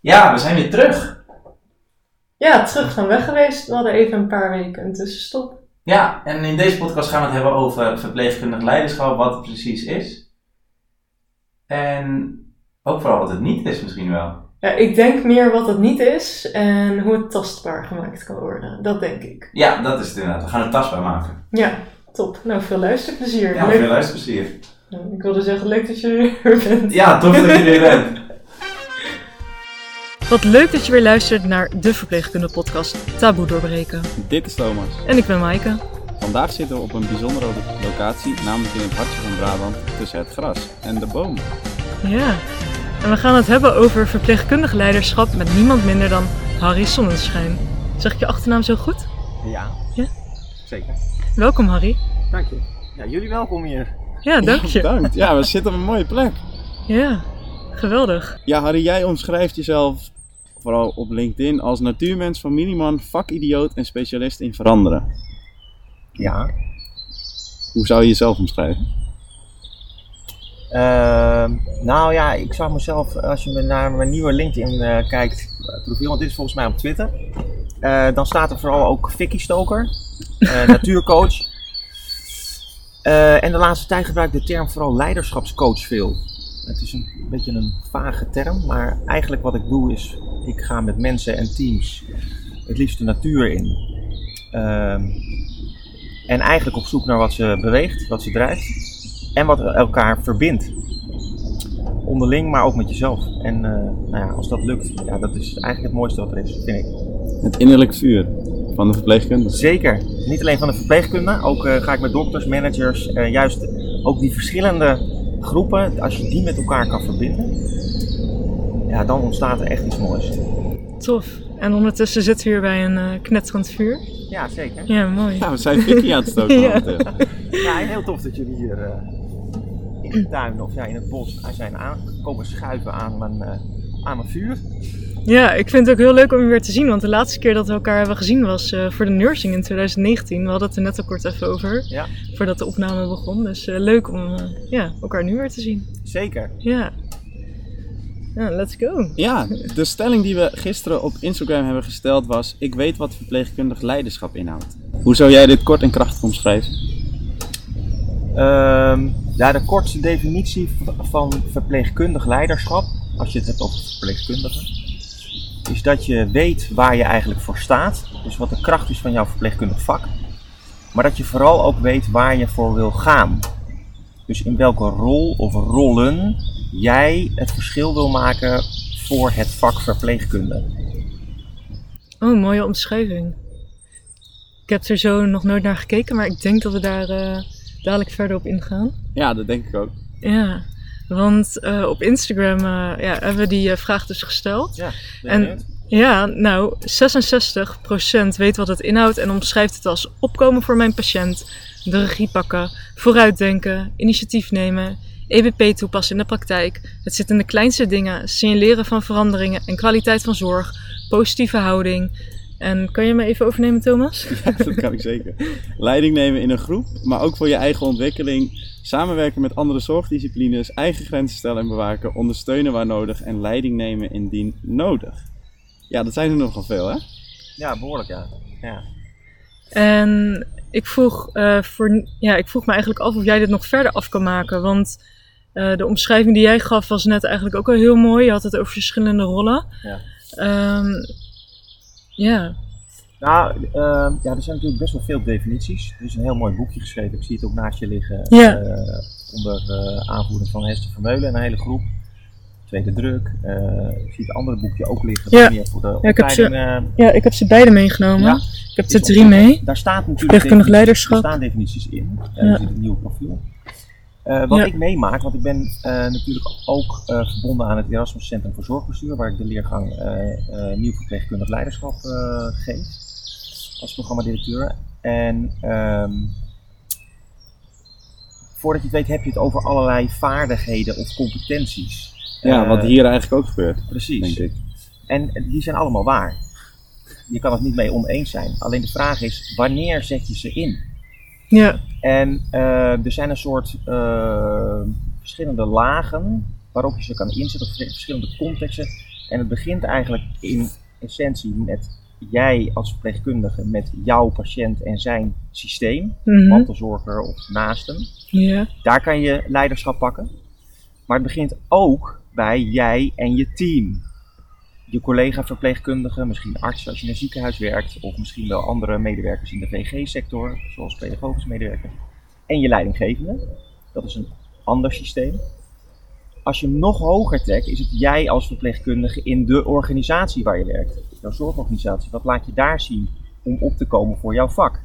Ja, we zijn weer terug. Ja, terug van weg geweest. We hadden even een paar weken een tussenstop. Ja, en in deze podcast gaan we het hebben over verpleegkundig leiderschap, wat het precies is. En ook vooral wat het niet is misschien wel. Ja, ik denk meer wat het niet is en hoe het tastbaar gemaakt kan worden. Dat denk ik. Ja, dat is het inderdaad. We gaan het tastbaar maken. Ja, top. Nou, veel luisterplezier. Ja, Leuk- veel luisterplezier. Ik wilde zeggen, leuk dat je er bent. Ja, tof dat je er weer bent. Wat leuk dat je weer luistert naar de Verpleegkunde podcast Taboe Doorbreken. Dit is Thomas. En ik ben Maaike. Vandaag zitten we op een bijzondere locatie, namelijk in het hartje van Brabant, tussen het gras en de bomen. Ja, en we gaan het hebben over verpleegkundig leiderschap met niemand minder dan Harry Sonnenschijn. Zeg ik je achternaam zo goed? Ja, Ja? zeker. Welkom Harry. Dank je. Ja, jullie welkom hier. Ja, dank je. Bedankt. Ja, we zitten op een mooie plek. Ja, geweldig. Ja, Harry, jij omschrijft jezelf vooral op LinkedIn als natuurmens, familieman, vakidioot en specialist in veranderen. Ja. Hoe zou je jezelf omschrijven? Ehm, nou ja, ik zou mezelf, als je naar mijn nieuwe LinkedIn eh, kijkt, eh, profiel, want dit is volgens mij op Twitter, eh, dan staat er vooral ook Vicky Stoker, natuurcoach. En de laatste tijd gebruik ik de term vooral leiderschapscoach veel. Het is een beetje een vage term, maar eigenlijk wat ik doe is, ik ga met mensen en teams het liefst de natuur in. Ehm, en eigenlijk op zoek naar wat ze beweegt, wat ze drijft en wat elkaar verbindt. Onderling, maar ook met jezelf. En eh, nou ja, als dat lukt, ja, dat is eigenlijk het mooiste wat er is, vind ik. Het innerlijk vuur van de verpleegkundige. Zeker. Niet alleen van de verpleegkunde, ook eh, ga ik met dokters, managers, eh, juist ook die verschillende groepen, als je die met elkaar kan verbinden, ja, dan ontstaat er echt iets moois. Tof. En ondertussen zitten we hier bij een eh knetterend vuur. Ja, zeker. Ja, mooi. Ja, we zijn Vicky aan het stoken Ja. momenteel. Ja, en heel tof dat jullie hier eh, in de tuin of ja, in het bos zijn aangekomen schuiven aan mijn, eh, aan mijn vuur. Ja, ik vind het ook heel leuk om je weer te zien. Want de laatste keer dat we elkaar hebben gezien was eh, voor de nursing in 2019. We hadden het er net al kort even over. Ja. Voordat de opname begon. Dus eh, leuk om eh, ja, elkaar nu weer te zien. Zeker. Ja. Ja, let's go. Ja, de stelling die we gisteren op Instagram hebben gesteld was: Ik weet wat verpleegkundig leiderschap inhoudt. Hoe zou jij dit kort en krachtig omschrijven? Ehm, ja, de kortste definitie van verpleegkundig leiderschap, als je het hebt over verpleegkundigen, is dat je weet waar je eigenlijk voor staat. Dus wat de kracht is van jouw verpleegkundig vak. Maar dat je vooral ook weet waar je voor wil gaan. Dus in welke rol of rollen jij het verschil wil maken voor het vak verpleegkunde. Oh, mooie omschrijving. Ik heb er zo nog nooit naar gekeken, maar ik denk dat we daar eh, dadelijk verder op ingaan. Ja, dat denk ik ook. Ja, want eh, op Instagram eh, ja, hebben we die eh, vraag dus gesteld. Ja, En-? Ja, nou, 66% weet wat het inhoudt en omschrijft het als opkomen voor mijn patiënt, de regie pakken, vooruitdenken, initiatief nemen, EBP toepassen in de praktijk. Het zit in de kleinste dingen, signaleren van veranderingen en kwaliteit van zorg, positieve houding. En kan je me even overnemen, Thomas? Ja, dat kan ik zeker. Leiding nemen in een groep, maar ook voor je eigen ontwikkeling. Samenwerken met andere zorgdisciplines, eigen grenzen stellen en bewaken, ondersteunen waar nodig en leiding nemen indien nodig. Ja, dat zijn er nogal veel, hè? Ja, behoorlijk ja. ja. En ik vroeg, eh, voor, ja, ik vroeg me eigenlijk af of jij dit nog verder af kan maken. Want eh, de omschrijving die jij gaf was net eigenlijk ook al heel mooi. Je had het over verschillende rollen. Ja. Ehm, ja. Nou, ehm, ja, er zijn natuurlijk best wel veel definities. Er is een heel mooi boekje geschreven. Ik zie het ook naast je liggen. Ja. eh, onder eh, aanvoering van Hester Vermeulen en een hele groep. Tweede druk. Eh, ik zie het andere boekje ook liggen. Ja. Voor de Ja, ik heb ze- opleiding, ja, ik heb ze beide meegenomen. Ja. Ik heb er is drie mee. Daar staat natuurlijk Verpleegkundig leiderschap. Er staan definities in. Er zit een nieuw profiel. Eh, wat Ja. ik meemaak, want ik ben eh, natuurlijk ook eh, verbonden aan het Erasmus Centrum voor Zorgbestuur, waar ik de leergang eh, eh, Nieuw Verpleegkundig Leiderschap eh, geef als programmadirecteur. En ehm, voordat je het weet heb je het over allerlei vaardigheden of competenties. Ja, wat hier eigenlijk ook gebeurt, Precies. denk ik. En die zijn allemaal waar. Je kan het niet mee oneens zijn. Alleen de vraag is, wanneer zet je ze in? Ja, En eh, er zijn een soort eh, verschillende lagen waarop je ze kan inzetten, of verschillende contexten En het begint eigenlijk in essentie met jij als verpleegkundige met jouw patiënt en zijn systeem, Mhm. mantelzorger of naasten. Ja. Daar kan je leiderschap pakken. Maar het begint ook bij jij en je team. Je collega verpleegkundigen, misschien artsen als je in een ziekenhuis werkt, of misschien wel andere medewerkers in de VG-sector, zoals pedagogische medewerkers. En je leidinggevende. Dat is een ander systeem. Als je hem nog hoger trekt, is het jij als verpleegkundige in de organisatie waar je werkt. Jouw zorgorganisatie. Wat laat je daar zien om op te komen voor jouw vak?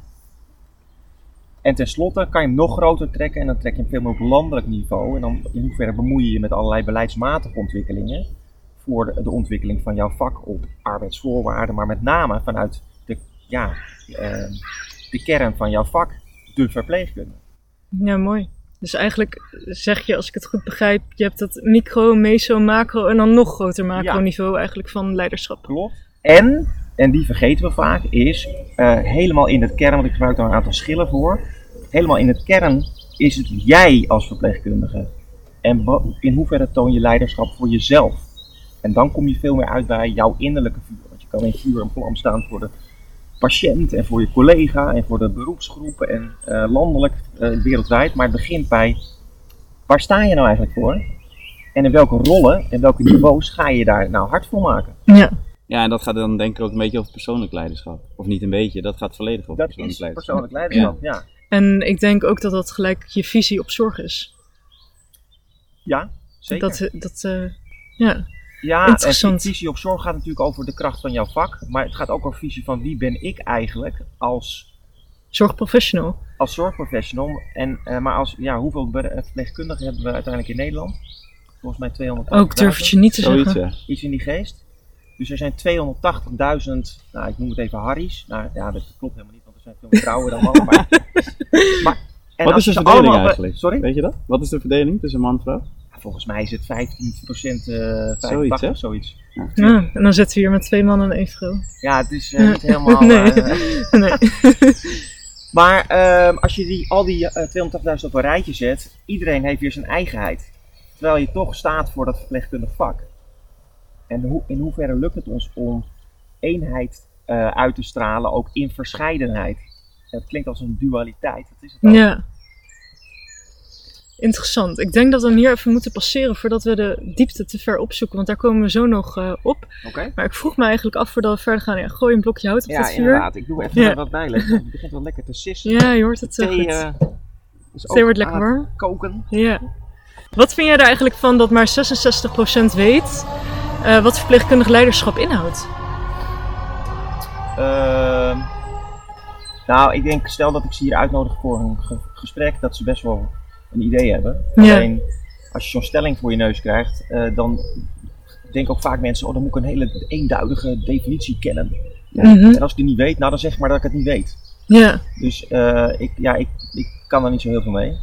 En tenslotte kan je hem nog groter trekken en dan trek je hem veel meer op landelijk niveau. En dan in hoeverre bemoei je je met allerlei beleidsmatige ontwikkelingen voor de, ontwikkeling van jouw vak op arbeidsvoorwaarden, maar met name vanuit de, ja, eh, de kern van jouw vak, de verpleegkunde. ja, mooi. Dus eigenlijk zeg je, als ik het goed begrijp, je hebt dat micro, meso, macro en dan nog groter macroniveau eigenlijk van leiderschap. Klopt. En, en die vergeten we vaak, is eh, helemaal in het kern, want ik gebruik daar een aantal schillen voor. Helemaal in het kern is het jij als verpleegkundige. En in hoeverre toon je leiderschap voor jezelf. En dan kom je veel meer uit bij jouw innerlijke vuur. Want je kan in vuur en vlam staan voor de patiënt en voor je collega en voor de beroepsgroepen en eh, landelijk, eh, wereldwijd. Maar het begint bij, waar sta je nou eigenlijk voor? En in welke rollen en welke niveaus ga je daar nou hard voor maken? Ja, Ja, en dat gaat dan denk ik ook een beetje over persoonlijk leiderschap. Of niet een beetje, dat gaat volledig over Dat persoonlijk is leiderschap. persoonlijk leiderschap, ja. en ik denk ook dat dat gelijk je visie op zorg is. Ja, zeker. Dat, dat eh, ja. Ja, en visie op zorg gaat natuurlijk over de kracht van jouw vak. Maar het gaat ook over visie van wie ben ik eigenlijk als, zorgprofessional. als zorgprofessional. En, eh, maar als, ja, hoeveel eh, verpleegkundigen hebben we uiteindelijk in Nederland? Volgens mij 280.000. Ook durf het je niet te Zoiets, zeggen. Iets in die geest. Dus er zijn 280.000, nou ik noem het even Harry's. Nou ja, dat klopt helemaal niet, want er zijn veel meer vrouwen dan mannen. Maar, maar, en Wat is de verdeling allemaal- eigenlijk? Sorry? Weet je dat? Wat is de verdeling tussen man en vrouw? Volgens mij is het 15% eh 85 Zoiets, hè? zoiets. Ja, en dan zitten we hier met twee mannen en één vrouw. Ja, het is eh, niet helemaal... Nee. eh, Nee. maar ehm, als je die, al die eh, 280.000 op een rijtje zet, iedereen heeft weer zijn eigenheid. Terwijl je toch staat voor dat verpleegkundig vak. En hoe, in hoeverre lukt het ons om eenheid eh, uit te stralen, ook in verscheidenheid? Het klinkt als een dualiteit, dat is het ook. Ja. Interessant. Ik denk dat we hem hier even moeten passeren voordat we de diepte te ver opzoeken, want daar komen we zo nog eh, op. Maar ik vroeg me eigenlijk af voordat we verder gaan, ja, gooi een blokje hout op Ja, het vuur. inderdaad. Ik doe even Ja. wat bijleggen. Het begint wel lekker te sissen. Ja, je hoort het zo Thee, goed. eh, Thee ook wordt lekker warm. Koken. Ja. Wat vind jij er eigenlijk van dat maar 66% weet eh, wat verpleegkundig leiderschap inhoudt? Ehm, nou, ik denk, stel dat ik ze hier uitnodig voor een ge- gesprek, dat ze best wel een idee hebben. Ja. Alleen, als je zo'n stelling voor je neus krijgt, eh, dan denken ook vaak mensen, oh, dan moet ik een hele eenduidige definitie kennen. Mhm. En als ik die niet weet, nou dan zeg ik maar dat ik het niet weet. Ja, Dus eh, ik, ja, ik, ik kan er niet zo heel veel mee.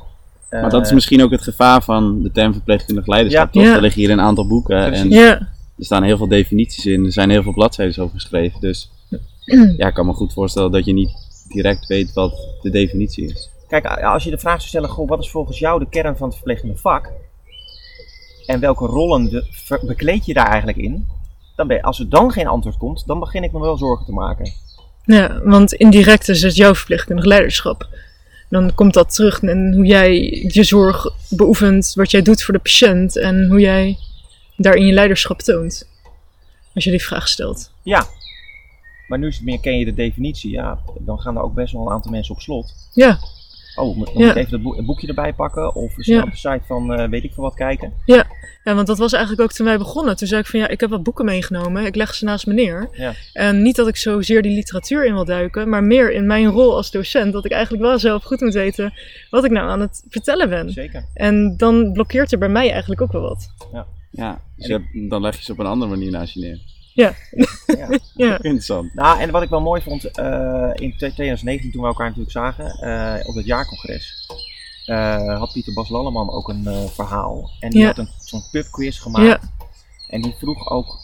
Maar dat is Eh, misschien ook het gevaar van de term verpleegkundig leiderschap. Ja. toch? Ja. Er liggen hier een aantal boeken Precies. en ja, er staan heel veel definities in. Er zijn heel veel bladzijden over geschreven. Dus ja, ik kan me goed voorstellen dat je niet direct weet wat de definitie is. Kijk, als je de vraag zou stellen, goh, wat is volgens jou de kern van het verpleegkundig vak? En welke rollen de- ver- bekleed je daar eigenlijk in? Dan ben als er dan geen antwoord komt, dan begin ik me wel zorgen te maken. ja, want indirect is het jouw verpleegkundig leiderschap. Dan komt dat terug in hoe jij je zorg beoefent, wat jij doet voor de patiënt en hoe jij daarin je leiderschap toont. Als je die vraag stelt. Ja, maar nu is het meer, ken je de definitie? Ja, dan gaan er ook best wel een aantal mensen op slot. Ja, Oh, moet, dan Ja. moet ik even boek- het boekje erbij pakken of snel Ja. op de site van eh, weet ik veel wat kijken. Ja, want dat was eigenlijk ook toen wij begonnen. Toen zei ik van ja, ik heb wat boeken meegenomen. Ik leg ze naast me neer. Ja. En niet dat ik zozeer die literatuur in wil duiken, maar meer in mijn rol als docent. Dat ik eigenlijk wel zelf goed moet weten wat ik nou aan het vertellen ben. Zeker. En dan blokkeert er bij mij eigenlijk ook wel wat. Ja, dus je hebt- dan leg je ze op een andere manier naast je neer. Ja, Ja. ja, Interessant. Nou, en wat ik wel mooi vond, eh, in 2019 toen we elkaar natuurlijk zagen, eh, op het jaarcongres, eh, had Pieter Bas Lalleman ook een verhaal. En die Ja. had een, zo'n pubquiz gemaakt. Ja. En die vroeg ook,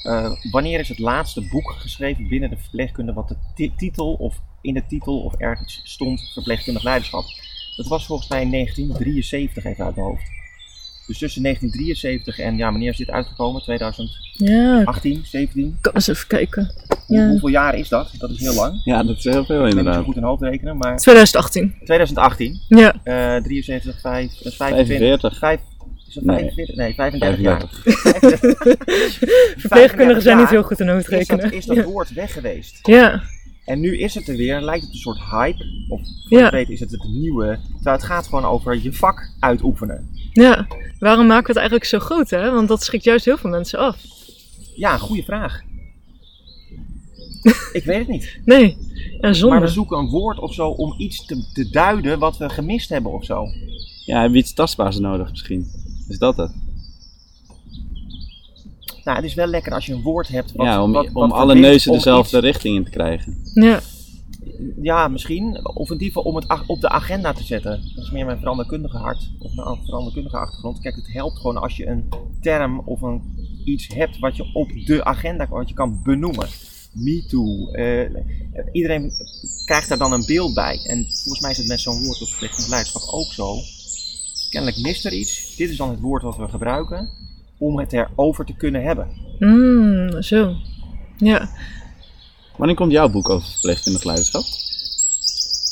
wanneer is het laatste boek geschreven binnen de verpleegkunde wat de ti- titel of in de titel of ergens stond verpleegkundig leiderschap. Dat was volgens mij in 1973 even uit mijn hoofd. Dus tussen 1973 en, ja, wanneer is dit uitgekomen? 2018, Ja, 17? ik kan eens even kijken. Hoe- Ja. Hoeveel jaar is dat? Dat is heel lang. Ja, dat is heel veel Ik ben niet zo inderdaad. goed in hoofd rekenen, maar 2018. 2018, Ja, eh 73, 5, dat is 25, 45. 5, is dat Nee. 45? Nee, 35 jaar. 35. verpleegkundigen zijn niet jaar heel goed in hoofd Is dat, is dat Ja. woord weg geweest. Ja, En nu is het er weer, lijkt het een soort hype. Of voor Ja. weet is het het nieuwe. Terwijl het gaat gewoon over je vak uitoefenen. ja. Waarom maken we het eigenlijk zo groot, hè? Want dat schrikt juist heel veel mensen af. Ja, goede vraag. Ik weet het niet. Nee, ja, zonde. Maar we zoeken een woord of zo om iets te, te duiden wat we gemist hebben of zo. Ja, heb je iets tastbaars nodig misschien? Is dat het? Nou, het is wel lekker als je een woord hebt wat, ja, om, wat, om wat alle neuzen om dezelfde iets- richting in te krijgen. Ja, Ja, misschien. Of in ieder geval om het op de agenda te zetten. Dat is meer mijn veranderkundige hart. Of mijn veranderkundige achtergrond. Kijk, het helpt gewoon als je een term of een, iets hebt wat je op de agenda wat je kan benoemen. Me too. eh, iedereen krijgt daar dan een beeld bij. En volgens mij is het met zo'n woord als verplichtend leiderschap ook zo. Kennelijk mist er iets. Dit is dan het woord wat we gebruiken om het erover te kunnen hebben. mm, zo. Ja, Wanneer komt jouw boek over verpleegkundig leiderschap?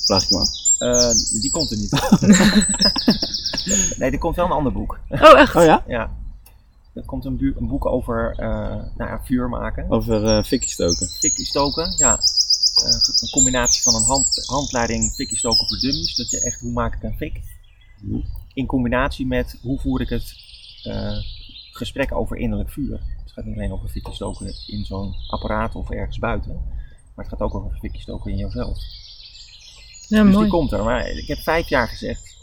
Vraag ik me af. Eh, die komt er niet. nee, er komt wel een ander boek. oh echt? Oh ja? Ja. Er komt een, bu- een boek over eh, nou ja, vuur maken. Over eh fikkie stoken. Fikkie stoken, ja. Eh, een combinatie van een hand, handleiding fikkie stoken voor dummies. Dat je echt, hoe maak ik een fik? Mhm. In combinatie met hoe voer ik het gesprek over innerlijk vuur. Het gaat niet alleen over fikkie stoken in zo'n apparaat of ergens buiten. Maar het gaat ook over fikkie stoken in jezelf. Ja, dus mooi. die komt er. Maar ik heb vijf jaar gezegd.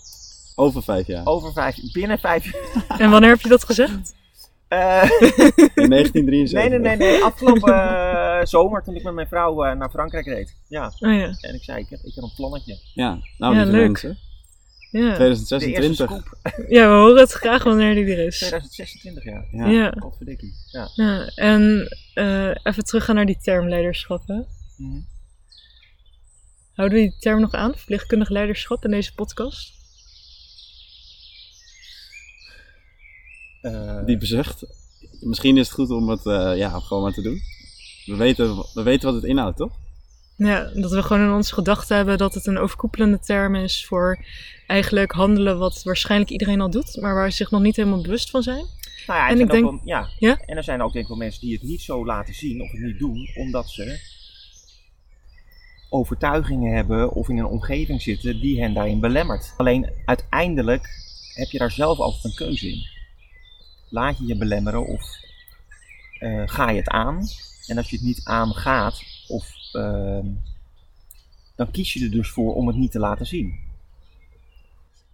Over vijf jaar. Over vijf, binnen vijf jaar. En wanneer heb je dat gezegd? Eh, In 1973. nee, nee, nee, nee. Afgelopen eh, zomer toen ik met mijn vrouw eh, naar Frankrijk reed. Ja. Oh ja, En ik zei, ik heb, ik heb een plannetje. Ja, nou Ja, leuk. mensen. Ja. De eerste 2026. scoop. Ja, we horen het graag wanneer die er is. 2026, ja. Ja. Ja. Godverdikkie. Ja. ja. En eh, even teruggaan naar die term leiderschap. Hè? Mhm. Houden we die term nog aan, verpleegkundig leiderschap, in deze podcast? Eh, Diepe zucht. Misschien is het goed om het eh, ja, gewoon maar te doen. We weten, we weten wat het inhoudt, toch? Ja, dat we gewoon in onze gedachten hebben dat het een overkoepelende term is voor eigenlijk handelen wat waarschijnlijk iedereen al doet, maar waar ze zich nog niet helemaal bewust van zijn. nou ja, en ik denk- wel, ja. Ja? En er zijn ook denk ik wel mensen die het niet zo laten zien of het niet doen, omdat ze overtuigingen hebben of in een omgeving zitten die hen daarin belemmert. Alleen uiteindelijk heb je daar zelf altijd een keuze in. Laat je je belemmeren of eh, ga je het aan? En als je het niet aangaat, of, dan kies je er dus voor om het niet te laten zien.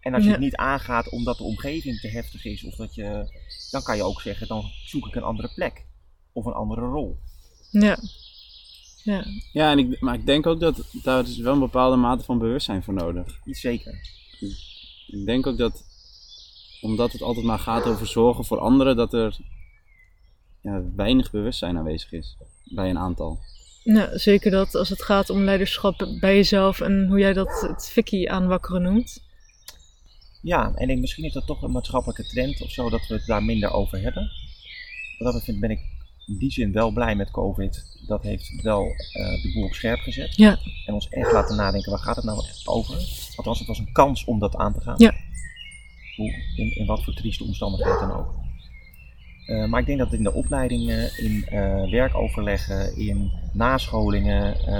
En als je Ja. het niet aangaat omdat de omgeving te heftig is, of dat je, dan kan je ook zeggen, dan zoek ik een andere plek of een andere rol. Ja. Ja, Ja, en ik, maar ik denk ook dat daar is wel een bepaalde mate van bewustzijn voor nodig. Iets zeker. Ik denk ook dat, omdat het altijd maar gaat over zorgen voor anderen, dat er ja, weinig bewustzijn aanwezig is bij een aantal. Ja, zeker dat als het gaat om leiderschap bij jezelf en hoe jij dat het fikkie aanwakkeren noemt. Ja, en ik, misschien is dat toch een maatschappelijke trend of zo, dat we het daar minder over hebben. Wat dat betreft ben ik in die zin wel blij met COVID. Dat heeft wel eh, de boel op scherp gezet. Ja. En ons echt laten nadenken, waar gaat het nou over? Althans, het was een kans om dat aan te gaan. Ja. Hoe, in, in wat voor trieste omstandigheden dan ook. Eh, maar ik denk dat in de opleidingen, in eh, werkoverleggen, in nascholingen, eh,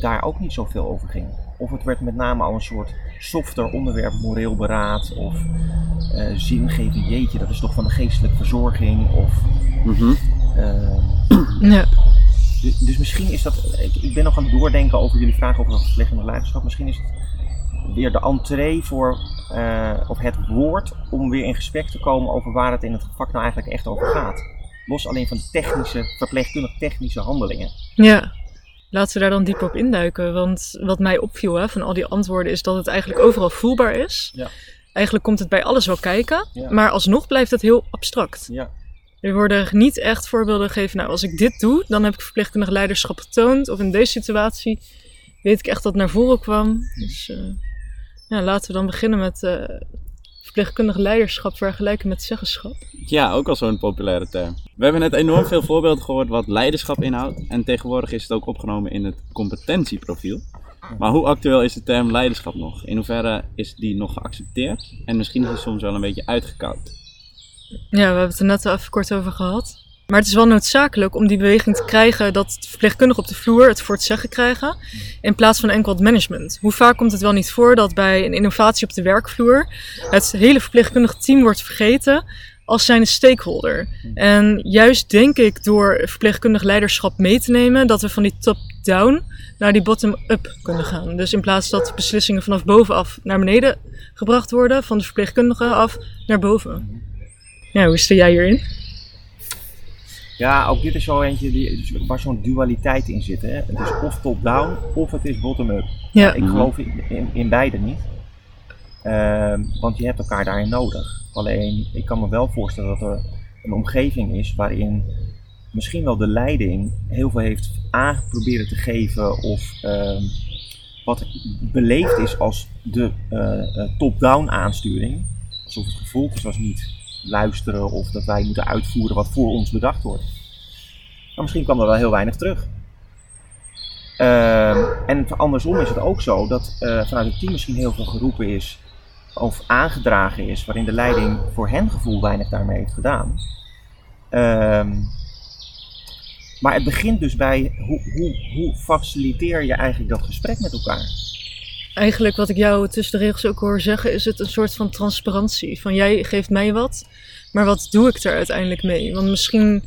daar ook niet zoveel over ging. Of het werd met name al een soort softer onderwerp, moreel beraad of eh zingeving. Jeetje, dat is toch van de geestelijke verzorging. Of, Mhm. eh, Ja, dus, dus misschien is dat. Ik, ik ben nog aan het doordenken over jullie vraag over het verpleegende leiderschap. Misschien is het weer de entree voor, eh, of het woord om weer in gesprek te komen over waar het in het vak nou eigenlijk echt over gaat. Los alleen van de technische, verpleegkundig technische handelingen. ja. Laten we daar dan dieper op induiken. Want wat mij opviel hè, van al die antwoorden is dat het eigenlijk overal voelbaar is. Ja. Eigenlijk komt het bij alles wel kijken, Ja. maar alsnog blijft het heel abstract. Ja, Er worden niet echt voorbeelden gegeven. Nou, als ik dit doe, dan heb ik verpleegkundig leiderschap getoond. Of in deze situatie weet ik echt dat het naar voren kwam. Dus eh, ja, laten we dan beginnen met eh, verpleegkundig leiderschap vergelijken met zeggenschap? Ja, ook al zo'n populaire term. We hebben net enorm veel voorbeelden gehoord wat leiderschap inhoudt. En tegenwoordig is het ook opgenomen in het competentieprofiel. Maar hoe actueel is de term leiderschap nog? In hoeverre is die nog geaccepteerd? En misschien is die soms wel een beetje uitgekoud. Ja, we hebben het er net al even kort over gehad. Maar het is wel noodzakelijk om die beweging te krijgen dat verpleegkundigen op de vloer het voor het zeggen krijgen, in plaats van enkel het management. Hoe vaak komt het wel niet voor dat bij een innovatie op de werkvloer het hele verpleegkundige team wordt vergeten als zijn stakeholder. En juist denk ik door verpleegkundig leiderschap mee te nemen, dat we van die top-down naar die bottom-up kunnen gaan. Dus in plaats dat beslissingen vanaf bovenaf naar beneden gebracht worden, van de verpleegkundige af naar boven. Ja, hoe sta jij hierin? Ja, ook dit is zo eentje die, waar zo'n dualiteit in zit. Hè? Het is of top-down of het is bottom-up. Ja, Ik geloof in, in, in beide niet. Ehm, want je hebt elkaar daarin nodig. Alleen, ik kan me wel voorstellen dat er een omgeving is waarin misschien wel de leiding heel veel heeft aangeprobeerd te geven of ehm, wat beleefd is als de eh, eh, top-down aansturing. Alsof het gevolg is als niet luisteren of dat wij moeten uitvoeren wat voor ons bedacht wordt. Maar misschien kwam er wel heel weinig terug. Ehm, en andersom is het ook zo dat eh, vanuit het team misschien heel veel geroepen is of aangedragen is, waarin de leiding voor hen gevoel weinig daarmee heeft gedaan. Ehm, maar het begint dus bij hoe, hoe, hoe faciliteer je eigenlijk dat gesprek met elkaar? Eigenlijk wat ik jou tussen de regels ook hoor zeggen, is het een soort van transparantie. Van jij geeft mij wat, maar wat doe ik er uiteindelijk mee? Want misschien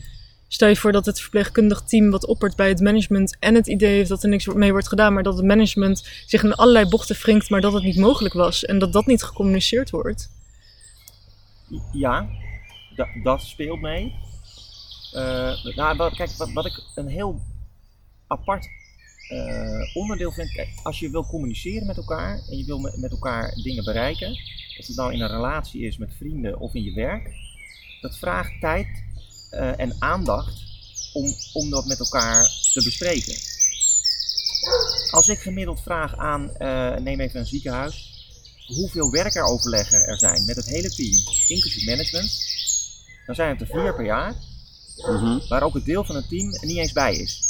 stel je voor dat het verpleegkundig team wat oppert bij het management en het idee heeft dat er niks mee wordt gedaan, maar dat het management zich in allerlei bochten wringt, maar dat het niet mogelijk was en dat dat niet gecommuniceerd wordt. Ja, da- dat speelt mee. Wat, kijk, wat, wat ik een heel apart eh, onderdeel vind. Kijk, als je wil communiceren met elkaar en je wil met, met elkaar dingen bereiken, of het nou in een relatie is met vrienden of in je werk, dat vraagt tijd eh, en aandacht om, om dat met elkaar te bespreken. Als ik gemiddeld vraag aan, eh, neem even een ziekenhuis, hoeveel werkeroverleggen er zijn met het hele team, inclusief management, dan zijn het er vier per jaar, Mhm. waar ook het deel van het team niet eens bij is.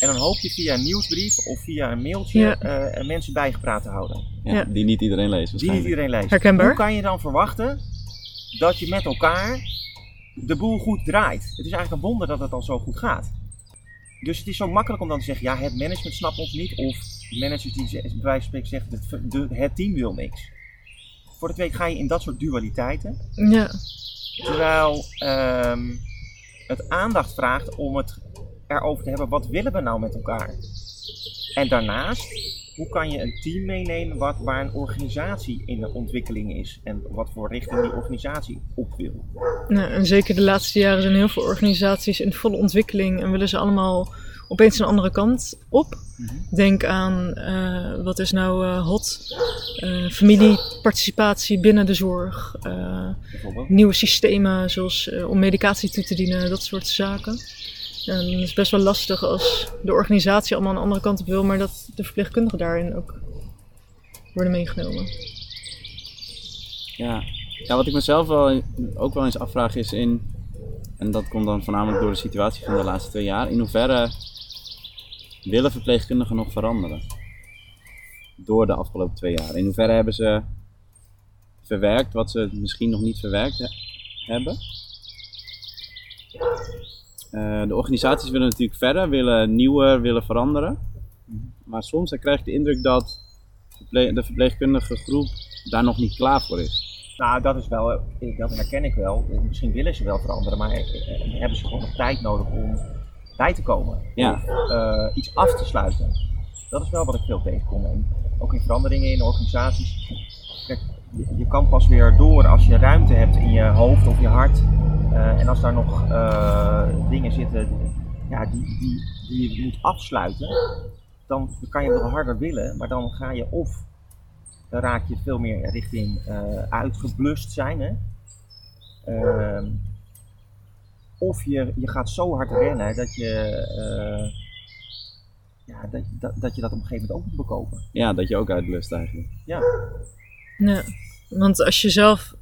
En dan hoop je via een nieuwsbrief of via een mailtje Ja. eh, er mensen bijgepraat te houden. Ja, Ja. Die niet iedereen leest Die niet iedereen leest. Herkenbaar. Hoe kan je dan verwachten dat je met elkaar de boel goed draait? Het is eigenlijk een wonder dat het al zo goed gaat. Dus het is zo makkelijk om dan te zeggen, ja, het management snapt ons niet. Of managers die bij wijze van spreken zeggen, het, de, het team wil niks. Voor de tweede ga je in dat soort dualiteiten. Ja, Terwijl ehm, het aandacht vraagt om het erover te hebben, wat willen we nou met elkaar? En daarnaast, hoe kan je een team meenemen wat, waar een organisatie in de ontwikkeling is? En wat voor richting die organisatie op wil? nou, en zeker de laatste jaren zijn heel veel organisaties in volle ontwikkeling en willen ze allemaal opeens een andere kant op. Denk aan, eh, wat is nou eh, hot? Eh, familieparticipatie binnen de zorg. nieuwe systemen zoals om medicatie toe te dienen, dat soort zaken. En het is best wel lastig als de organisatie allemaal een andere kant op wil, maar dat de verpleegkundigen daarin ook worden meegenomen. Ja. wat ik mezelf ook wel eens afvraag is in, en dat komt dan voornamelijk door de situatie van de laatste twee jaar, in hoeverre willen verpleegkundigen nog veranderen? Door de afgelopen twee jaar. In hoeverre hebben ze verwerkt wat ze misschien nog niet verwerkt he- hebben? Eh, de organisaties willen natuurlijk verder, willen nieuwer, willen veranderen. Maar soms dan krijg ik de indruk dat de verpleegkundige groep daar nog niet klaar voor is. Nou, dat is wel, eh, dat herken ik wel. Misschien willen ze wel veranderen, maar eh, hebben ze gewoon nog tijd nodig om bij te komen. Ja. Iets af te sluiten. Dat is wel wat ik veel tegenkom. En ook in veranderingen in organisaties. Kijk, je, je kan pas weer door als je ruimte hebt in je hoofd of je hart. Eh, en als daar nog eh, dingen zitten ja, die, die, die je moet afsluiten, dan kan je wel harder willen, maar dan ga je of dan raak je veel meer richting eh, uitgeblust zijn. Hè? Ehm, of je, je gaat zo hard rennen dat je, eh, ja, dat, dat, dat je dat op een gegeven moment ook moet bekopen. Ja, dat je ook uitlust eigenlijk. Ja, Ja. Want als je zelf,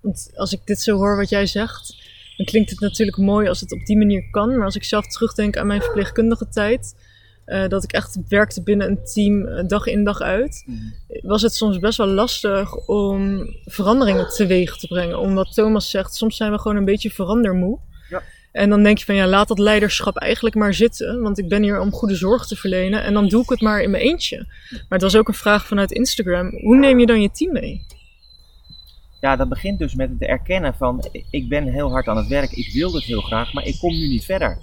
want als ik dit zo hoor wat jij zegt, dan klinkt het natuurlijk mooi als het op die manier kan. Maar als ik zelf terugdenk aan mijn verpleegkundige tijd, eh, dat ik echt werkte binnen een team eh, dag in dag uit, was het soms best wel lastig om veranderingen teweeg te brengen. Omdat Thomas zegt, soms zijn we gewoon een beetje verandermoe. Ja. En dan denk je van ja, laat dat leiderschap eigenlijk maar zitten. Want ik ben hier om goede zorg te verlenen. En dan doe ik het maar in mijn eentje. Maar het was ook een vraag vanuit Instagram. Hoe neem je dan je team mee? Ja, dat begint dus met het erkennen van ik ben heel hard aan het werk, ik wil dit heel graag, maar ik kom nu niet verder.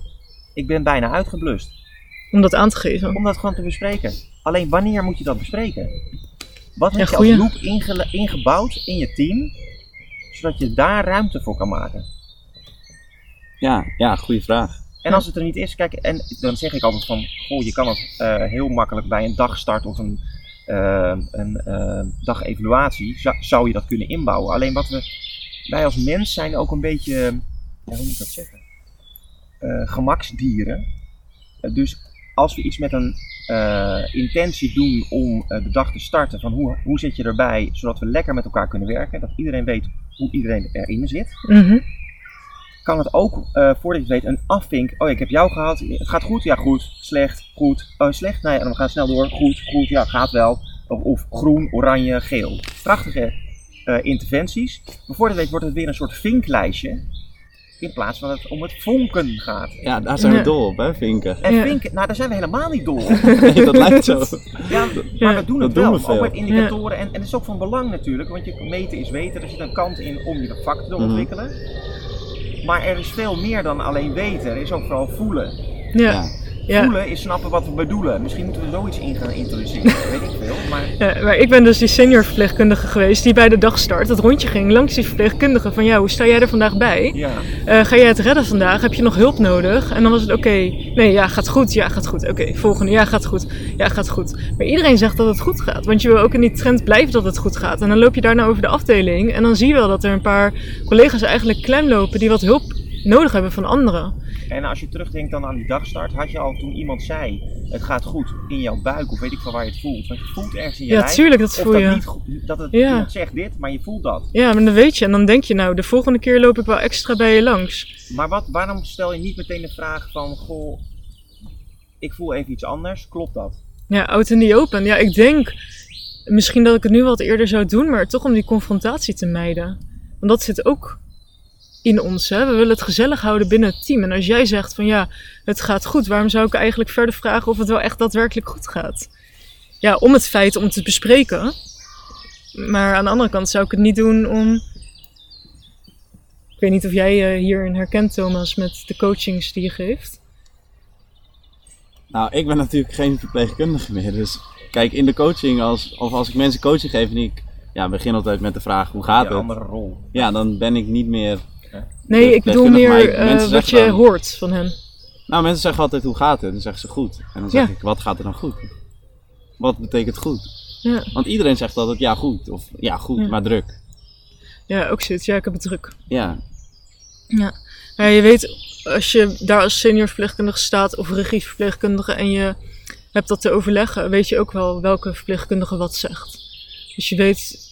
Ik ben bijna uitgeblust. Om dat aan te geven. Om dat gewoon te bespreken. Alleen wanneer moet je dat bespreken? Wat heb Ja, je als loop inge- ingebouwd in je team, zodat je daar ruimte voor kan maken? Ja, ja, goede vraag. En als het er niet is, kijk, en dan zeg ik altijd van, goh, je kan het eh, heel makkelijk bij een dagstart of een, een eh, dagevaluatie, zou, zou je dat kunnen inbouwen. Alleen wat we, wij als mens zijn ook een beetje, hoe moet ik dat zeggen, Eh, gemaksdieren. Eh, dus als we iets met een eh, intentie doen om de dag te starten, van hoe, hoe zit je erbij, zodat we lekker met elkaar kunnen werken, dat iedereen weet hoe iedereen erin zit Mhm. Kan het ook, eh, voordat je het weet, een afvink. Oh, ik heb jou gehad. Het gaat goed? Ja, goed. Slecht? Goed. Oh, slecht? Nee, en we gaan snel door. Goed, goed. Ja, gaat wel. Of, of groen, oranje, geel. Prachtige eh, interventies. Maar voordat je weet wordt het weer een soort vinklijstje. In plaats van dat het om het vonken gaat. Ja, daar zijn we Ja. dol op, hè, vinken. En Ja. vinken, nou daar zijn we helemaal niet dol op. Nee, dat lijkt zo. Ja, maar Ja, we doen dat het doen wel. we veel. ook met indicatoren. En, en het is ook van belang natuurlijk. Want je meten is weten. Er zit een kant in om je vak te Mhm. ontwikkelen. Maar er is veel meer dan alleen weten. Er is ook vooral voelen. Ja. Ja. Ja. Voelen is snappen wat we bedoelen. Misschien moeten we zoiets in gaan introduceren. weet ik veel. Maar Ja, maar ik ben dus die senior verpleegkundige geweest die bij de dagstart het rondje ging langs die verpleegkundige van ja, hoe sta jij er vandaag bij? ja, Eh, ga jij het redden vandaag? Heb je nog hulp nodig? En dan was het oké, nee, ja, gaat goed, ja, gaat goed. Oké, volgende, ja, gaat goed, ja, gaat goed. Maar iedereen zegt dat het goed gaat, want je wil ook in die trend blijven dat het goed gaat. En dan loop je daarna over de afdeling en dan zie je wel dat er een paar collega's eigenlijk klem lopen die wat hulp nodig hebben van anderen. en als je terugdenkt dan aan die dagstart, had je al toen iemand zei: het gaat goed in jouw buik, of weet ik van waar je het voelt. Want je voelt ergens in je Ja, lijf. tuurlijk, dat voel dat, je. niet, goed- dat het Ja. iemand zegt dit, maar je voelt dat. Ja, maar dan weet je. En dan denk je nou, de volgende keer loop ik wel extra bij je langs. Maar wat, waarom stel je niet meteen de vraag van: goh, ik voel even iets anders, klopt dat? Ja, out in the open. Ja, ik denk misschien dat ik het nu wat eerder zou doen, maar toch om die confrontatie te mijden. Want dat zit ook in ons. Hè? We willen het gezellig houden binnen het team. En als jij zegt van ja, het gaat goed, waarom zou ik eigenlijk verder vragen of het wel echt daadwerkelijk goed gaat? Ja, om het feit om te bespreken. Maar aan de andere kant zou ik het niet doen om. Ik weet niet of jij eh, hierin herkent, Thomas, met de coachings die je geeft. Nou, ik ben natuurlijk geen verpleegkundige meer. Dus kijk, in de coaching, als, of als ik mensen coaching geef en ik ja, begin altijd met de vraag hoe gaat Een het? andere rol. Ja, dan ben ik niet meer. Nee, de ik bedoel meer eh, wat je dan- hoort van hen. Nou, mensen zeggen altijd hoe gaat het? Dan zeggen ze goed. En dan zeg Ja. ik, wat gaat er dan goed? Wat betekent goed? Ja. Want iedereen zegt altijd ja goed. Of ja goed, Ja. maar druk. Ja, ook zoiets. Ja, ik heb het druk. Ja, Ja. Maar je weet, als je daar als senior verpleegkundige staat of regieverpleegkundige en je hebt dat te overleggen, weet je ook wel welke verpleegkundige wat zegt. Dus je weet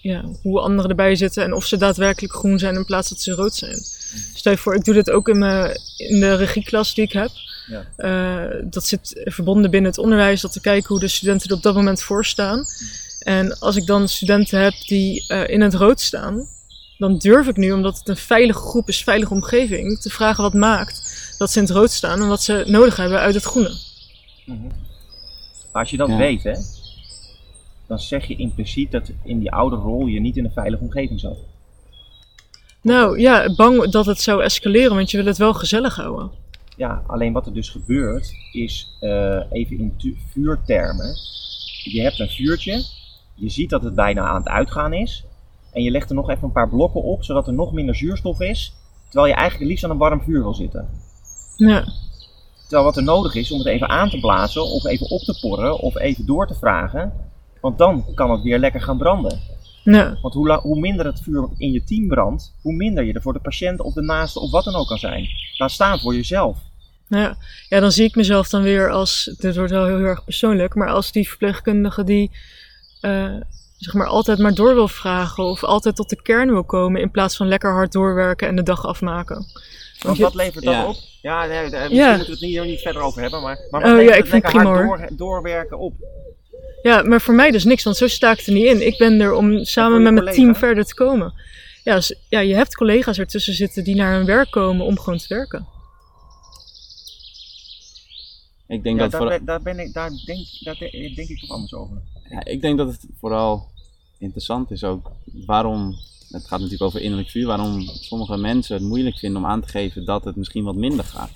ja, hoe anderen erbij zitten en of ze daadwerkelijk groen zijn in plaats dat ze rood zijn. Stel je voor, ik doe dit ook in, mijn, in de regieklas die ik heb. Ja. Eh, dat zit verbonden binnen het onderwijs, dat te kijken hoe de studenten er op dat moment voor staan. En als ik dan studenten heb die eh, in het rood staan, dan durf ik nu, omdat het een veilige groep is, veilige omgeving, te vragen wat maakt dat ze in het rood staan en wat ze nodig hebben uit het groene. Mhm. Maar als je dat Ja. weet, hè, dan zeg je impliciet dat in die oude rol je niet in een veilige omgeving zat. Nou ja, bang dat het zou escaleren, want je wil het wel gezellig houden. Ja, alleen wat er dus gebeurt is, eh, even in vuurtermen, je hebt een vuurtje, je ziet dat het bijna aan het uitgaan is, en je legt er nog even een paar blokken op, zodat er nog minder zuurstof is, terwijl je eigenlijk liefst aan een warm vuur wil zitten. Ja, Terwijl wat er nodig is om het even aan te blazen, of even op te porren, of even door te vragen, want dan kan het weer lekker gaan branden. ja, Want hoe, hoe minder het vuur in je team brandt, hoe minder je er voor de patiënt of de naaste of wat dan ook kan zijn. Laat staan voor jezelf. ja. ja, dan zie ik mezelf dan weer als, dit wordt wel heel erg persoonlijk, maar als die verpleegkundige die eh, zeg maar altijd maar door wil vragen of altijd tot de kern wil komen in plaats van lekker hard doorwerken en de dag afmaken. Want Want je- wat levert dat Ja. op? Ja, nee, daar- misschien Ja. moeten we het hier niet verder over hebben, maar, maar Oh, wat levert ja, het ik vind lekker prima, hard hoor. door, doorwerken op? Ja, maar voor mij dus niks, want zo sta ik er niet in. Ik ben er om samen met mijn collega? team verder te komen. Ja, dus, ja, je hebt collega's ertussen zitten die naar hun werk komen om gewoon te werken. Ik denk, Ja, dat daar, vooral- ben, daar, ben ik, daar, denk, daar de- denk ik toch anders over. ja, ik denk dat het vooral interessant is ook waarom, het gaat natuurlijk over innerlijk vuur, waarom sommige mensen het moeilijk vinden om aan te geven dat het misschien wat minder gaat.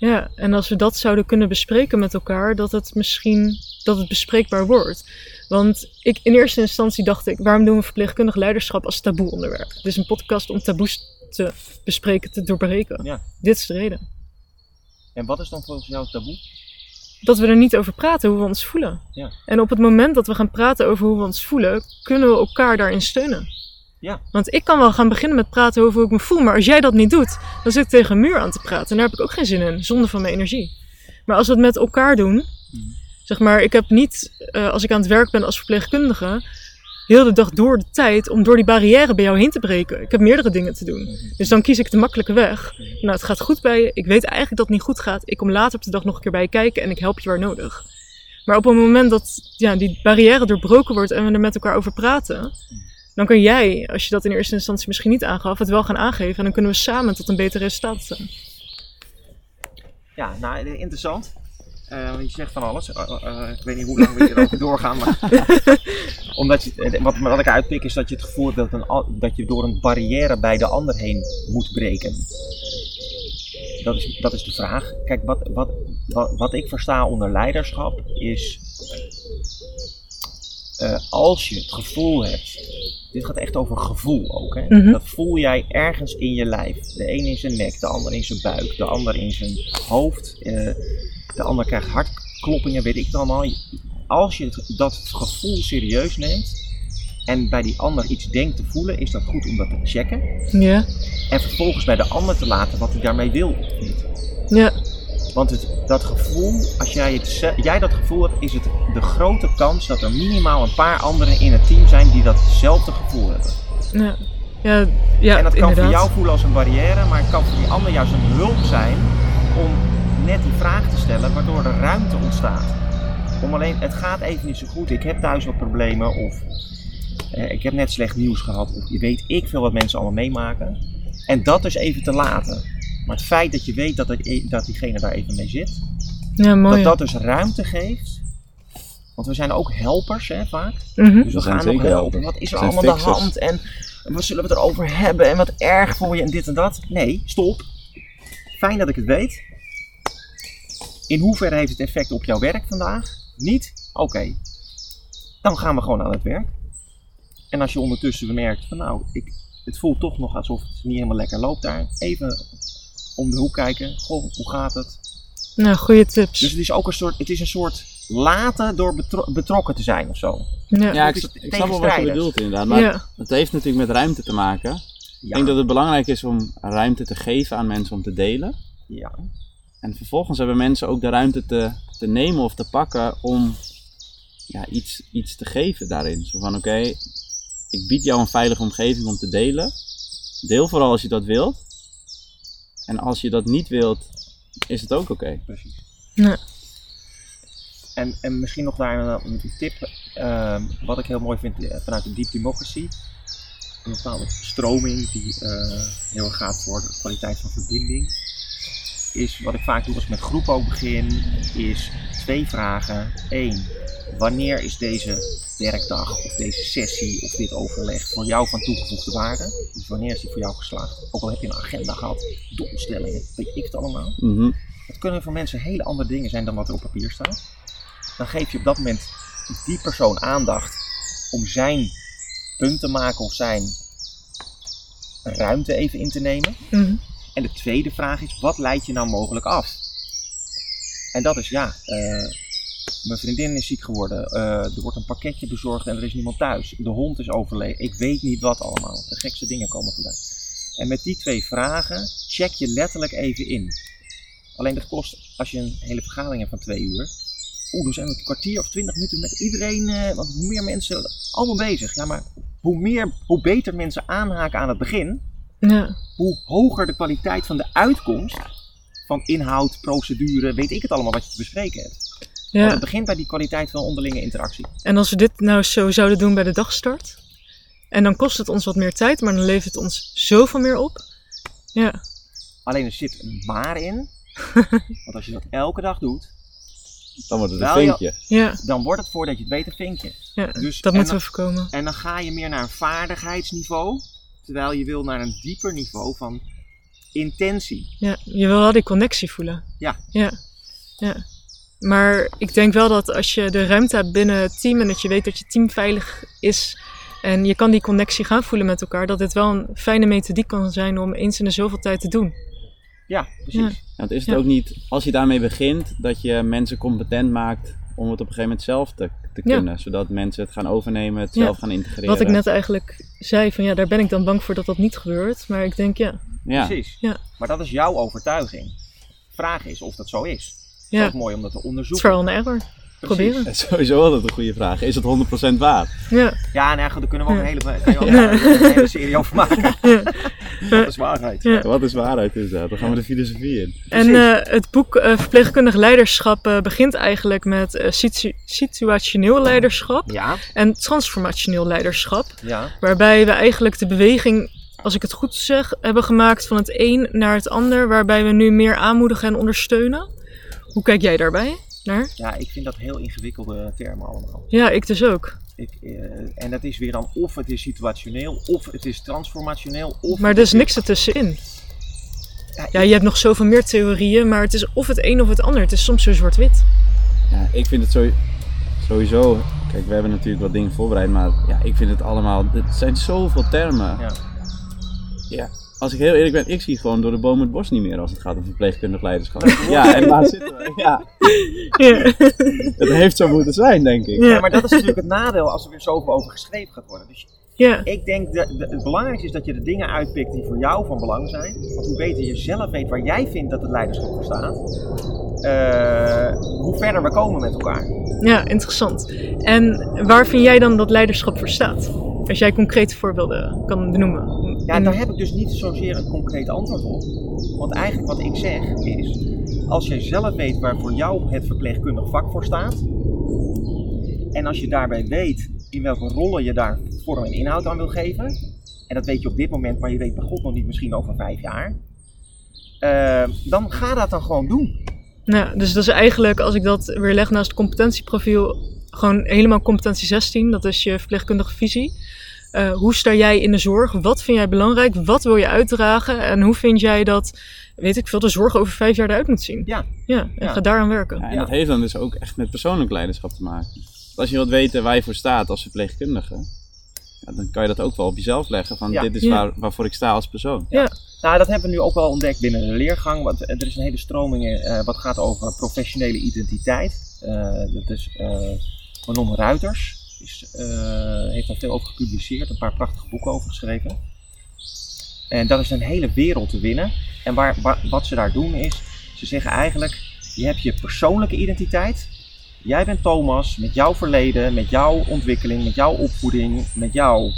Ja, en als we dat zouden kunnen bespreken met elkaar, dat het misschien dat het bespreekbaar wordt. Want ik, in eerste instantie dacht ik, waarom doen we verpleegkundig leiderschap als taboe onderwerp? Het is een podcast om taboes te bespreken, te doorbreken. Ja. Dit is de reden. En wat is dan volgens jou taboe? Dat we er niet over praten hoe we ons voelen. Ja. En op het moment dat we gaan praten over hoe we ons voelen, kunnen we elkaar daarin steunen. Ja. Want ik kan wel gaan beginnen met praten over hoe ik me voel, maar als jij dat niet doet, dan zit ik tegen een muur aan te praten. En daar heb ik ook geen zin in, zonde van mijn energie. Maar als we het met elkaar doen, Mhm. zeg maar, ik heb niet, eh, als ik aan het werk ben als verpleegkundige, heel de dag door de tijd om door die barrière bij jou heen te breken. Ik heb meerdere dingen te doen. Dus dan kies ik de makkelijke weg. Nou, het gaat goed bij je. Ik weet eigenlijk dat het niet goed gaat. Ik kom later op de dag nog een keer bij je kijken en ik help je waar nodig. Maar op het moment dat ja, die barrière doorbroken wordt en we er met elkaar over praten, dan kan jij, als je dat in eerste instantie misschien niet aangaf, het wel gaan aangeven. En dan kunnen we samen tot een beter resultaat staan. Ja, nou, interessant. Eh, je zegt van alles. Eh, eh, ik weet niet hoe lang we hierover doorgaan. Maar Omdat je, wat, wat ik uitpik is dat je het gevoel hebt dat, een, dat je door een barrière bij de ander heen moet breken. Dat is, dat is de vraag. Kijk, wat, wat, wat, wat ik versta onder leiderschap is. als je het gevoel hebt. Dit gaat echt over gevoel ook. Hè? Mhm. Dat voel jij ergens in je lijf. De een in zijn nek, de ander in zijn buik, de ander in zijn hoofd. eh, de ander krijgt hartkloppingen, weet ik het allemaal. Als je het, dat gevoel serieus neemt en bij die ander iets denkt te voelen, is dat goed om dat te checken. Ja, En vervolgens bij de ander te laten wat hij daarmee wil of niet. ja, Want het, dat gevoel, als jij, het, jij dat gevoel hebt, is het de grote kans dat er minimaal een paar anderen in het team zijn die datzelfde gevoel hebben. ja. Ja, ja en dat kan inderdaad. voor jou voelen als een barrière, maar het kan voor die ander juist een hulp zijn om net die vraag te stellen, waardoor er ruimte ontstaat. Om alleen, het gaat even niet zo goed, ik heb thuis wat problemen of eh, ik heb net slecht nieuws gehad of je weet ik veel wat mensen allemaal meemaken. En dat dus even te laten. Maar het feit dat je weet dat, het, dat diegene daar even mee zit, Ja, mooi. dat dat dus ruimte geeft. Want we zijn ook helpers hè, vaak. Mhm. Dus we gaan nog zeker helpen. Wat is er allemaal aan de hand? En wat zullen we het erover hebben? En wat erg voor je en dit en dat? Nee, stop. Fijn dat ik het weet. In hoeverre heeft het effect op jouw werk vandaag? Niet? Oké. Dan gaan we gewoon aan het werk. En als je ondertussen bemerkt van nou, ik, het voelt toch nog alsof het niet helemaal lekker loopt daar. Even om de hoek kijken. Goh, hoe gaat het? Nou, goede tips. Dus het is ook een soort, het is een soort laten door betro- betrokken te zijn of zo. ja. Ja, ik, snap wel wat je bedoelt inderdaad. Maar Ja. het heeft natuurlijk met ruimte te maken. Ik denk dat het belangrijk is om ruimte te geven aan mensen om te delen. ja. En vervolgens hebben mensen ook de ruimte te, te nemen of te pakken om ja, iets, iets te geven daarin. Zo van oké, ik bied jou een veilige omgeving om te delen. Deel vooral als je dat wilt. En als je dat niet wilt, is het ook oké. Precies. Ja. En, en misschien nog daar een, een tip, ehm, wat ik heel mooi vind eh, vanuit de Deep Democracy. Een bepaalde stroming die eh, heel erg gaat voor de kwaliteit van verbinding. Is wat ik vaak doe als ik met groepen ook begin, is twee vragen. Eén, wanneer is deze werkdag of deze sessie of dit overleg voor jou van toegevoegde waarde? Dus wanneer is die voor jou geslaagd? Ook al heb je een agenda gehad, doelstellingen, weet ik het allemaal. Mhm. Het kunnen voor mensen hele andere dingen zijn dan wat er op papier staat. Dan geef je op dat moment die persoon aandacht om zijn punt te maken of zijn ruimte even in te nemen. Mhm. En de tweede vraag is, wat leidt je nou mogelijk af? En dat is ja, eh, mijn vriendin is ziek geworden, eh, er wordt een pakketje bezorgd en er is niemand thuis. De hond is overleden, ik weet niet wat allemaal. De gekste dingen komen voorbij. En met die twee vragen check je letterlijk even in. Alleen dat kost, als je een hele vergadering hebt van twee uur, oeh, dan zijn we een kwartier of twintig minuten met iedereen, eh, want hoe meer mensen, allemaal bezig. Ja, maar hoe, meer, hoe beter mensen aanhaken aan het begin, Ja, hoe hoger de kwaliteit van de uitkomst van inhoud, procedure, weet ik het allemaal wat je te bespreken hebt. Want ja. het begint bij die kwaliteit van onderlinge interactie. En als we dit nou zo zouden doen bij de dagstart, en dan kost het ons wat meer tijd, maar dan levert het ons zoveel meer op. Ja, Alleen er zit een maar in, want als je dat elke dag doet, Dan wordt het een vinkje. ja, dan wordt het voordat je het weet een vinkje. ja. Dus- dat en moeten dan- we voorkomen. En dan ga je meer naar een vaardigheidsniveau, terwijl je wil naar een dieper niveau van intentie. Ja, je wil wel die connectie voelen. Ja. Ja, ja. Maar ik denk wel dat als je de ruimte hebt binnen het team en dat je weet dat je team veilig is en je kan die connectie gaan voelen met elkaar, dat dit wel een fijne methodiek kan zijn om eens in de zoveel tijd te doen. Ja, precies. Ja. Want is het Ja. ook niet, als je daarmee begint, dat je mensen competent maakt om het op een gegeven moment zelf te, te Ja. kunnen. Zodat mensen het gaan overnemen, het Ja. zelf gaan integreren. Wat ik net eigenlijk zei, van ja, daar ben ik dan bang voor dat dat niet gebeurt. Maar ik denk ja, Ja, Precies. Ja. Maar dat is jouw overtuiging. Vraag is of dat zo is. Het is ja ook mooi om dat te onderzoeken. vooral een error. Proberen. dat is sowieso altijd een goede vraag. Is het 100% waar? Ja, Ja, nou, goed, daar kunnen we ook Ja. een hele, kan je ook een hele serie over maken. ja. Dat is waarheid. Ja. Wat is waarheid inderdaad? Dan gaan we de filosofie in. En eh, het boek eh, Verpleegkundig Leiderschap eh, begint eigenlijk met eh, situ- situationeel leiderschap Ja, en transformationeel leiderschap. ja. Waarbij we eigenlijk de beweging, als ik het goed zeg, hebben gemaakt van het een naar het ander. Waarbij we nu meer aanmoedigen en ondersteunen. Hoe kijk jij daarbij naar? Ja, ik vind dat heel ingewikkelde termen allemaal. Ja, ik dus ook. Ik, eh, en dat is weer dan of het is situationeel, of het is transformationeel, of... Maar er is niks ertussenin. Ja, Ja, je hebt nog zoveel meer theorieën, maar het is of het een of het ander. Het is soms zo zwart-wit. Ja, ik vind het zo- sowieso. Kijk, we hebben natuurlijk wat dingen voorbereid, maar ja, ik vind het allemaal. Het zijn zoveel termen. Ja. Ja, Als ik heel eerlijk ben, ik zie gewoon door de boom het bos niet meer als het gaat om verpleegkundig leiderschap. Ja, en waar zitten we? Ja, Ja. het heeft zo moeten zijn, denk ik. Ja. Ja, maar dat is natuurlijk het nadeel als er weer zoveel over geschreven gaat worden. Dus ja. ik denk dat de- het belangrijkste is dat je de dingen uitpikt die voor jou van belang zijn. Want hoe beter je zelf weet waar jij vindt dat het leiderschap voor staat, eh, hoe verder we komen met elkaar. Ja, interessant. En waar vind jij dan dat leiderschap voor staat? Als jij concrete voorbeelden kan benoemen. Ja, daar heb ik dus niet zozeer een concreet antwoord op. Want eigenlijk wat ik zeg is, als jij zelf weet waar voor jou het verpleegkundig vak voor staat, en als je daarbij weet in welke rollen je daar vorm en inhoud aan wil geven, en dat weet je op dit moment, maar je weet bij God nog niet misschien over vijf jaar, eh, dan ga dat dan gewoon doen. Ja, dus dat is eigenlijk, als ik dat weer leg naast het competentieprofiel, gewoon helemaal competentie 16. Dat is je verpleegkundige visie. Eh, hoe sta jij in de zorg? Wat vind jij belangrijk? Wat wil je uitdragen? En hoe vind jij dat, weet ik veel, de zorg over vijf jaar eruit moet zien? Ja. Ja, en Ja. ga daaraan werken. Ja, en Ja. dat heeft dan dus ook echt met persoonlijk leiderschap te maken. Want Als je wilt weten waar je voor staat als verpleegkundige, ja, dan kan je dat ook wel op jezelf leggen. Van Ja. dit is Ja. waar, waarvoor ik sta als persoon. Nou, dat hebben we nu ook wel ontdekt binnen de leergang. Want er is een hele stroming eh, wat gaat over professionele identiteit. Eh, dat is eh Manon Ruiters. Is, eh, heeft daar veel over gepubliceerd, een paar prachtige boeken over geschreven. En dat is een hele wereld te winnen. En waar, waar- wat ze daar doen is, ze zeggen eigenlijk, je hebt je persoonlijke identiteit. Jij bent Thomas met jouw verleden, met jouw ontwikkeling, met jouw opvoeding, met jouw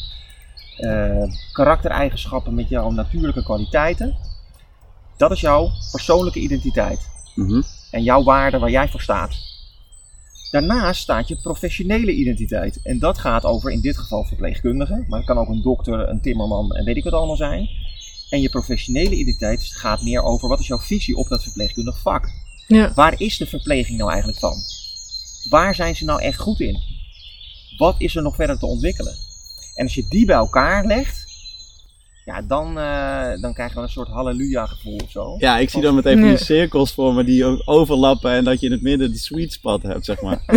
eh, karaktereigenschappen, met jouw natuurlijke kwaliteiten. Dat is jouw persoonlijke identiteit Mhm. en jouw waarde waar jij voor staat. Daarnaast staat je professionele identiteit. En dat gaat over in dit geval verpleegkundige, maar het kan ook een dokter, een timmerman en weet ik wat allemaal zijn. En je professionele identiteit gaat meer over wat is jouw visie op dat verpleegkundig vak. Ja, Waar is de verpleging nou eigenlijk van? Waar zijn ze nou echt goed in? Wat is er nog verder te ontwikkelen? En als je die bij elkaar legt, ja, dan, eh, dan krijg je wel een soort halleluja gevoel of zo. Ja, ik zie dan meteen van die cirkels voor me die ook overlappen en dat je in het midden de sweet spot hebt, zeg maar.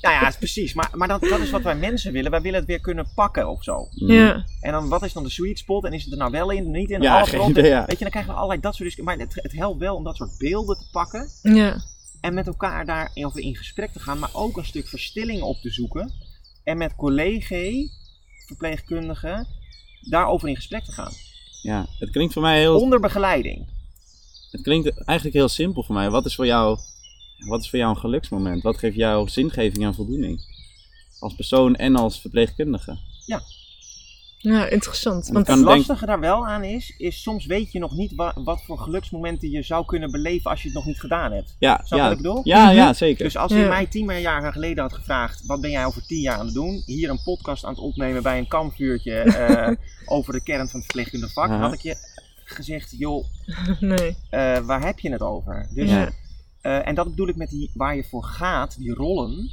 Ja, ja, precies. Maar, maar dat, dat is wat wij mensen willen. Wij willen het weer kunnen pakken of zo. Mhm. ja, En dan, wat is dan de sweet spot? En is het er nou wel in, niet in? Ja, geen erop? idee, ja. Weet je, dan krijgen we allerlei dat soort discussies. Maar het, het helpt wel om dat soort beelden te pakken. ja, En met elkaar daarover in gesprek te gaan. Maar ook een stuk verstilling op te zoeken. En met collega, verpleegkundigen, daarover in gesprek te gaan. Ja, het klinkt voor mij heel, Onder begeleiding. het klinkt eigenlijk heel simpel voor mij. Wat is voor jou Wat is voor jou een geluksmoment? Wat geeft jou zingeving en voldoening? Als persoon en als verpleegkundige. Ja, interessant. En Want Het denk- lastige daar wel aan is, is soms weet je nog niet wa- wat voor geluksmomenten je zou kunnen beleven als je het nog niet gedaan hebt. Ja, Snap ja, wat ik bedoel? ja, Mhm. ja, zeker. Dus als je Ja. mij tien jaar geleden had gevraagd, wat ben jij over tien jaar aan het doen? Hier een podcast aan het opnemen bij een kampvuurtje eh, over de kern van het verpleegkundig vak. Had ik je gezegd, joh, nee. eh, waar heb je het over? Dus, Ja. eh, en dat bedoel ik met die, waar je voor gaat, die rollen.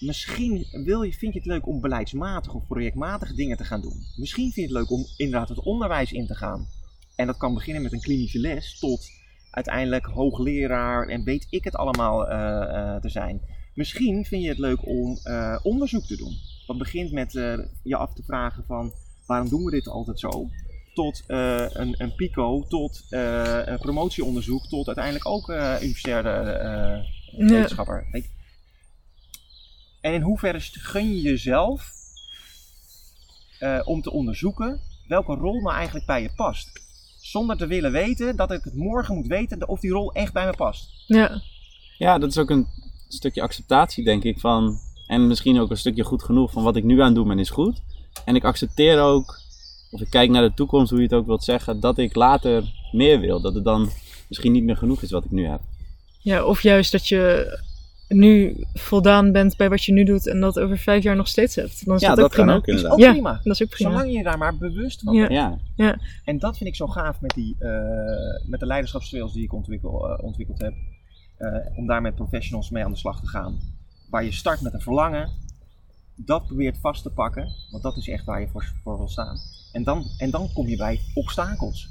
Misschien wil je, vind je het leuk om beleidsmatig of projectmatig dingen te gaan doen. Misschien vind je het leuk om inderdaad het onderwijs in te gaan. En dat kan beginnen met een klinische les tot uiteindelijk hoogleraar en weet ik het allemaal eh, eh, te zijn. Misschien vind je het leuk om eh, onderzoek te doen. Wat begint met je af te vragen van waarom doen we dit altijd zo? Tot een, een PICO, tot een promotieonderzoek, tot uiteindelijk ook universitaire Ja. En in hoeverre gun je jezelf eh, om te onderzoeken welke rol nou eigenlijk bij je past? Zonder te willen weten dat ik het morgen moet weten of die rol echt bij me past. Ja. Ja, dat is ook een stukje acceptatie, denk ik. Van, en misschien ook een stukje goed genoeg van wat ik nu aan het doen ben is goed. En ik accepteer ook, of ik kijk naar de toekomst, hoe je het ook wilt zeggen, dat ik later meer wil. Dat het dan misschien niet meer genoeg is wat ik nu heb. ja, of juist dat je nu voldaan bent bij wat je nu doet en dat over vijf jaar nog steeds hebt. Dan is ja, dat, dat ook prima. kan ook Is inderdaad. ook Ja. prima. Dat is ook prima. Zolang je daar maar bewust van Ja. bent. Ja, En dat vind ik zo gaaf met, die, eh, met de leiderschapstrails die ik ontwikkel, eh, ontwikkeld heb. Eh, om daar met professionals mee aan de slag te gaan. Waar je start met een verlangen. Dat probeert vast te pakken. Want dat is echt waar je voor, voor wil staan. En dan, en dan kom je bij obstakels.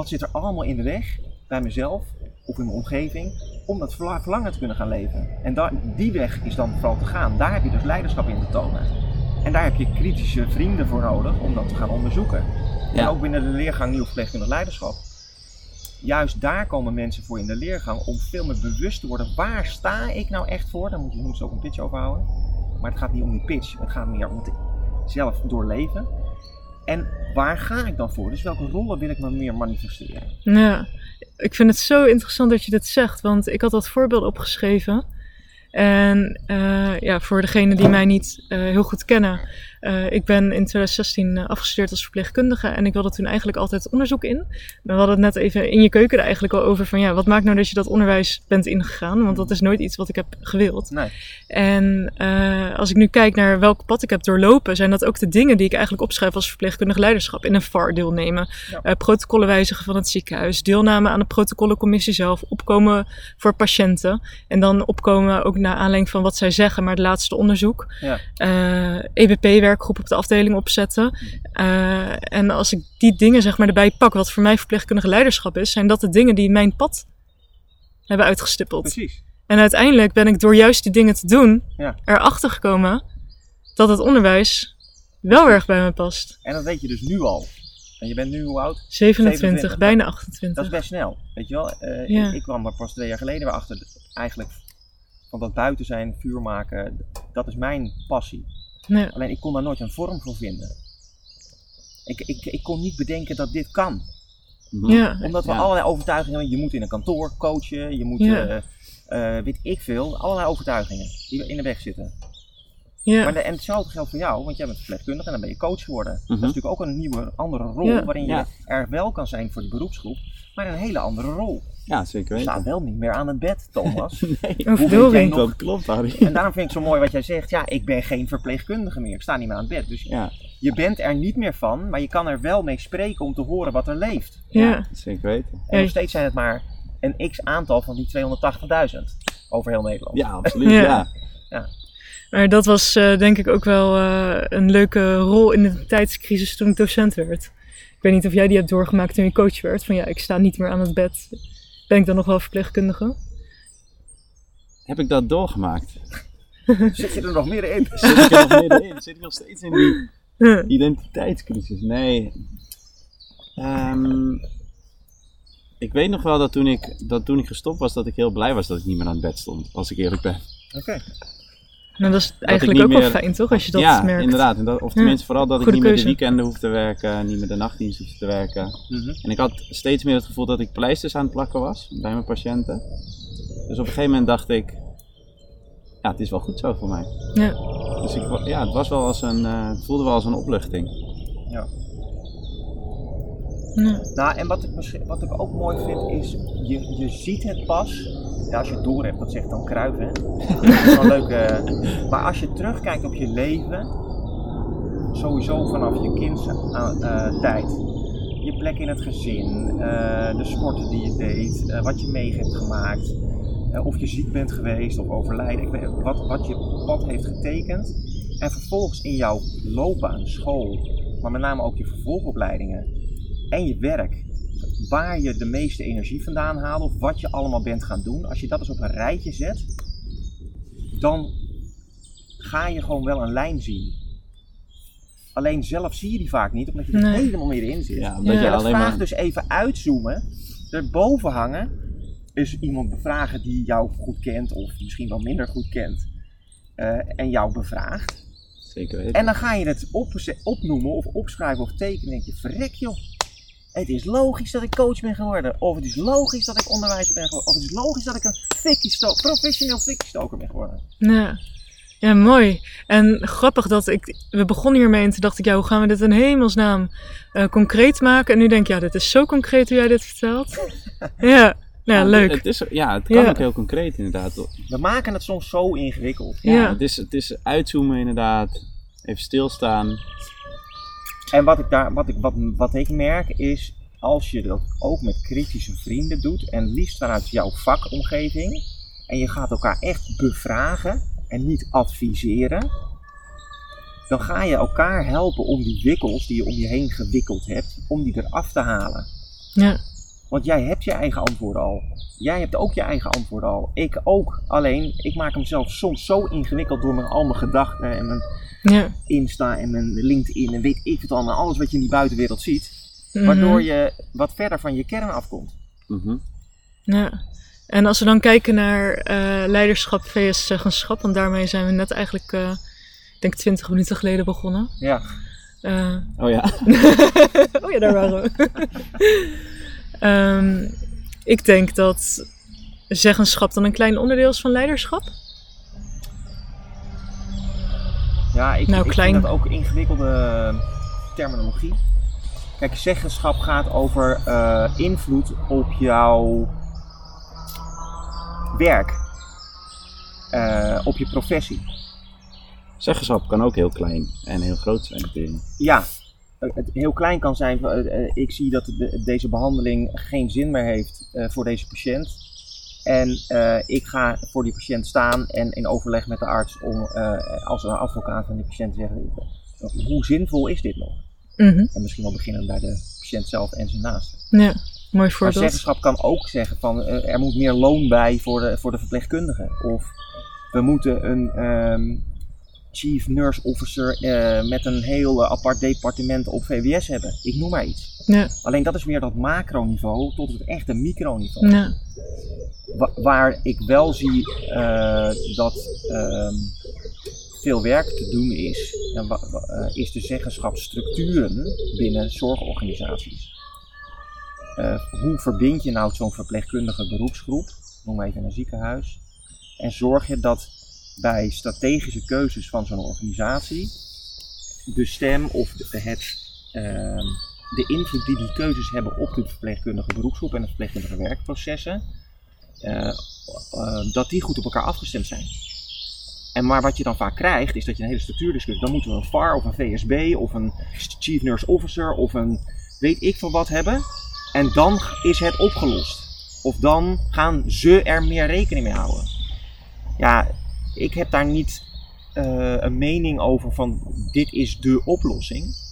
Wat zit er allemaal in de weg? Bij mezelf of in mijn omgeving. Om dat verla- verlangen te kunnen gaan leven. En daar, die weg is dan vooral te gaan. Daar heb je dus leiderschap in te tonen. En daar heb je kritische vrienden voor nodig om dat te gaan onderzoeken. En ook binnen de leergang Nieuw Verpleegkundig Leiderschap. Juist daar komen mensen voor in de leergang om veel meer bewust te worden. Waar sta ik nou echt voor? Daar moet je soms ook een pitch over houden. Maar het gaat niet om die pitch. Het gaat meer om het zelf doorleven. En waar ga ik dan voor? Dus welke rollen wil ik me meer manifesteren? Ja, ik vind het zo interessant dat je dit zegt, want ik had dat voorbeeld opgeschreven. En eh, ja, voor degenen die mij niet eh, heel goed kennen, eh, ik ben in 2016 eh, afgestudeerd als verpleegkundige en ik wilde toen eigenlijk altijd onderzoek in. We hadden het net even in je keuken er eigenlijk al over van ja, wat maakt nou dat je dat onderwijs bent ingegaan? Want dat is nooit iets wat ik heb gewild. Nee. En eh, als ik nu kijk naar welk pad ik heb doorlopen, zijn dat ook de dingen die ik eigenlijk opschrijf als verpleegkundig leiderschap. In een VAR deelnemen, Ja. protocollen wijzigen van het ziekenhuis, deelname aan de protocollencommissie zelf, opkomen voor patiënten. En dan opkomen ook naar aanleiding van wat zij zeggen, maar het laatste onderzoek. Ja. Eh, EBP-werkgroep op de afdeling opzetten. Eh, en als ik die dingen zeg maar erbij pak, wat voor mij verpleegkundige leiderschap is, zijn dat de dingen die mijn pad hebben uitgestippeld. Precies. En uiteindelijk ben ik door juist die dingen te doen, Ja. erachter gekomen dat het onderwijs wel erg bij me past. En dat weet je dus nu al. En je bent nu hoe oud? 27, 27. bijna Dat 28. is best snel. Weet je wel? Eh, Ja. ik, ik kwam er pas twee jaar geleden weer achter. Eigenlijk van dat buiten zijn, vuur maken, dat is mijn passie. Nee. Alleen ik kon daar nooit een vorm voor vinden. Ik, ik, ik kon niet bedenken dat dit kan. Mhm. Ja, Omdat we Ja. allerlei overtuigingen hebben. Je moet in een kantoor coachen, je moet, Ja. eh, eh, weet ik veel, allerlei overtuigingen die in de weg zitten. Ja, Maar de, en hetzelfde geldt voor jou, want jij bent verpleegkundige en dan ben je coach geworden. Dat is Mhm. natuurlijk ook een nieuwe, andere rol Ja. waarin je Ja. er wel kan zijn voor die beroepsgroep, maar een hele andere rol. Ja, zeker Je staat weten. wel niet meer aan het bed, Thomas. Nee, Hoe jij nog- dat klopt, Harry. en daarom vind ik het zo mooi wat jij zegt. Ja, ik ben geen verpleegkundige meer. Ik sta niet meer aan het bed. Dus Ja, je bent er niet meer van, maar je kan er wel mee spreken om te horen wat er leeft. Ja, zeker weten. En nog steeds zijn het maar een x aantal van die 280.000 over heel Nederland. Ja, absoluut. Ja. Ja. Maar dat was eh, denk ik ook wel eh, een leuke rol in de tijdscrisis toen ik docent werd. Ik weet niet of jij die hebt doorgemaakt toen je coach werd. Van ja, ik sta niet meer aan het bed. Ben ik dan nog wel verpleegkundige? Heb ik dat doorgemaakt? Zit je er nog meer in? Zit ik er nog middenin? Zit ik nog steeds in die identiteitscrisis? Nee. Ehm, ik weet nog wel dat toen, ik, dat toen ik gestopt was, dat ik heel blij was dat ik niet meer aan het bed stond, als ik eerlijk ben. Oké. Nou, dat is eigenlijk ook wel meer- fijn, toch? Als je dat ja, merkt. inderdaad. En dat, of tenminste vooral dat ik niet meer de weekenden hoef te werken, niet meer de nachtdienst hoef te werken. Mhm. En ik had steeds meer het gevoel dat ik pleisters aan het plakken was bij mijn patiënten. Dus op een gegeven moment dacht ik, ja, het is wel goed zo voor mij. Ja. Dus ik, ja, het was wel als een, eh, het voelde wel als een opluchting. Ja. Nou, en wat ik, wat ik ook mooi vind is, je, je ziet het pas, ja, als je het door hebt, dat zegt dan Kruijf, hè. Dat is wel eh, maar als je terugkijkt op je leven, sowieso vanaf je kindstijd, je plek in het gezin, eh, de sporten die je deed, eh, wat je mee hebt gemaakt, eh, of je ziek bent geweest of overlijden, ik wat, wat je pad heeft getekend. En vervolgens in jouw loopbaan, school, maar met name ook je vervolgopleidingen en je werk, waar je de meeste energie vandaan haalt of wat je allemaal bent gaan doen, als je dat eens op een rijtje zet, dan ga je gewoon wel een lijn zien. Alleen zelf zie je die vaak niet, omdat je er Nee. helemaal middenin zit. Ja, omdat Ja, je dat alleen vraagt maar... dus even uitzoomen, erboven hangen, is iemand bevragen die jou goed kent of misschien wel minder goed kent eh, en jou bevraagt. Zeker weten. En dan ga je het op, opnoemen of opschrijven of tekenen en denk je, verrek joh. Het is logisch dat ik coach ben geworden. Of het is logisch dat ik onderwijzer ben geworden. Of het is logisch dat ik een fikkie professioneel fikkiestoker ben geworden. Ja. ja, mooi. En grappig dat ik... We begonnen hiermee en toen dacht ik, ja, hoe gaan we dit in hemelsnaam eh, concreet maken? En nu denk ik, ja, dit is zo concreet hoe jij dit vertelt. ja, nou, ja, Ja, leuk. Het is, ja, het kan Ja. ook heel concreet inderdaad. We maken het soms zo ingewikkeld. Ja, Ja. Het, is, het is uitzoomen inderdaad. Even stilstaan. En wat ik, daar, wat, ik, wat, wat ik merk is, als je dat ook met kritische vrienden doet, en liefst vanuit jouw vakomgeving, en je gaat elkaar echt bevragen en niet adviseren, dan ga je elkaar helpen om die wikkels die je om je heen gewikkeld hebt, om die eraf te halen. Ja, Want jij hebt je eigen antwoorden al. Jij hebt ook je eigen antwoorden al. Ik ook. Alleen, ik maak hem zelf soms zo ingewikkeld door mijn, al mijn gedachten en mijn ja. Insta en mijn LinkedIn en weet ik het allemaal. Alles wat je in die buitenwereld ziet. Waardoor Mhm. je wat verder van je kern afkomt. Mhm. Ja. En als we dan kijken naar eh, leiderschap vs zeggenschap, want daarmee zijn we net eigenlijk, eh, ik denk 20 minuten geleden begonnen. Ja. Eh, Oh ja. oh ja, daar waren we. Ehm, ik denk dat zeggenschap dan een klein onderdeel is van leiderschap. Ja, ik, Nou, ik klein. vind dat ook ingewikkelde terminologie. Kijk, zeggenschap gaat over eh, invloed op jouw werk. Eh, op je professie. Zeggenschap kan ook heel klein en heel groot zijn natuurlijk. Ja, het heel klein kan zijn. eh, eh, ik zie dat de- deze behandeling geen zin meer heeft eh, voor deze patiënt. En eh, ik ga voor die patiënt staan en in overleg met de arts om eh, als een advocaat van die patiënt te zeggen: eh, hoe zinvol is dit nog? Mhm. En misschien wel beginnen bij de patiënt zelf en zijn naasten. Ja, mooi Maar voorbeeld. zeggenschap kan ook zeggen van eh, er moet meer loon bij voor de, voor de verpleegkundige. Of we moeten een ehm, chief nurse officer eh, met een heel eh, apart departement op VWS hebben. Ik noem maar iets. Ja, Alleen dat is weer dat macroniveau tot het echte microniveau. ja, Wa- waar ik wel zie eh, dat ehm, veel werk te doen is, is de zeggenschapsstructuren binnen zorgorganisaties. Hoe verbind je nou zo'n verpleegkundige beroepsgroep, noem even een ziekenhuis, en zorg je dat bij strategische keuzes van zo'n organisatie de stem of het, ehm, de invloed die die keuzes hebben op de verpleegkundige beroepsgroep en de verpleegkundige werkprocessen, eh, eh, dat die goed op elkaar afgestemd zijn. En maar wat je dan vaak krijgt, is dat je een hele structuurdiscussie. Dan moeten we een VAR of een VSB of een Chief Nurse Officer of een weet ik veel wat hebben. En dan is het opgelost. Of dan gaan ze er meer rekening mee houden. Ja, ik heb daar niet eh, een mening over van dit is de oplossing.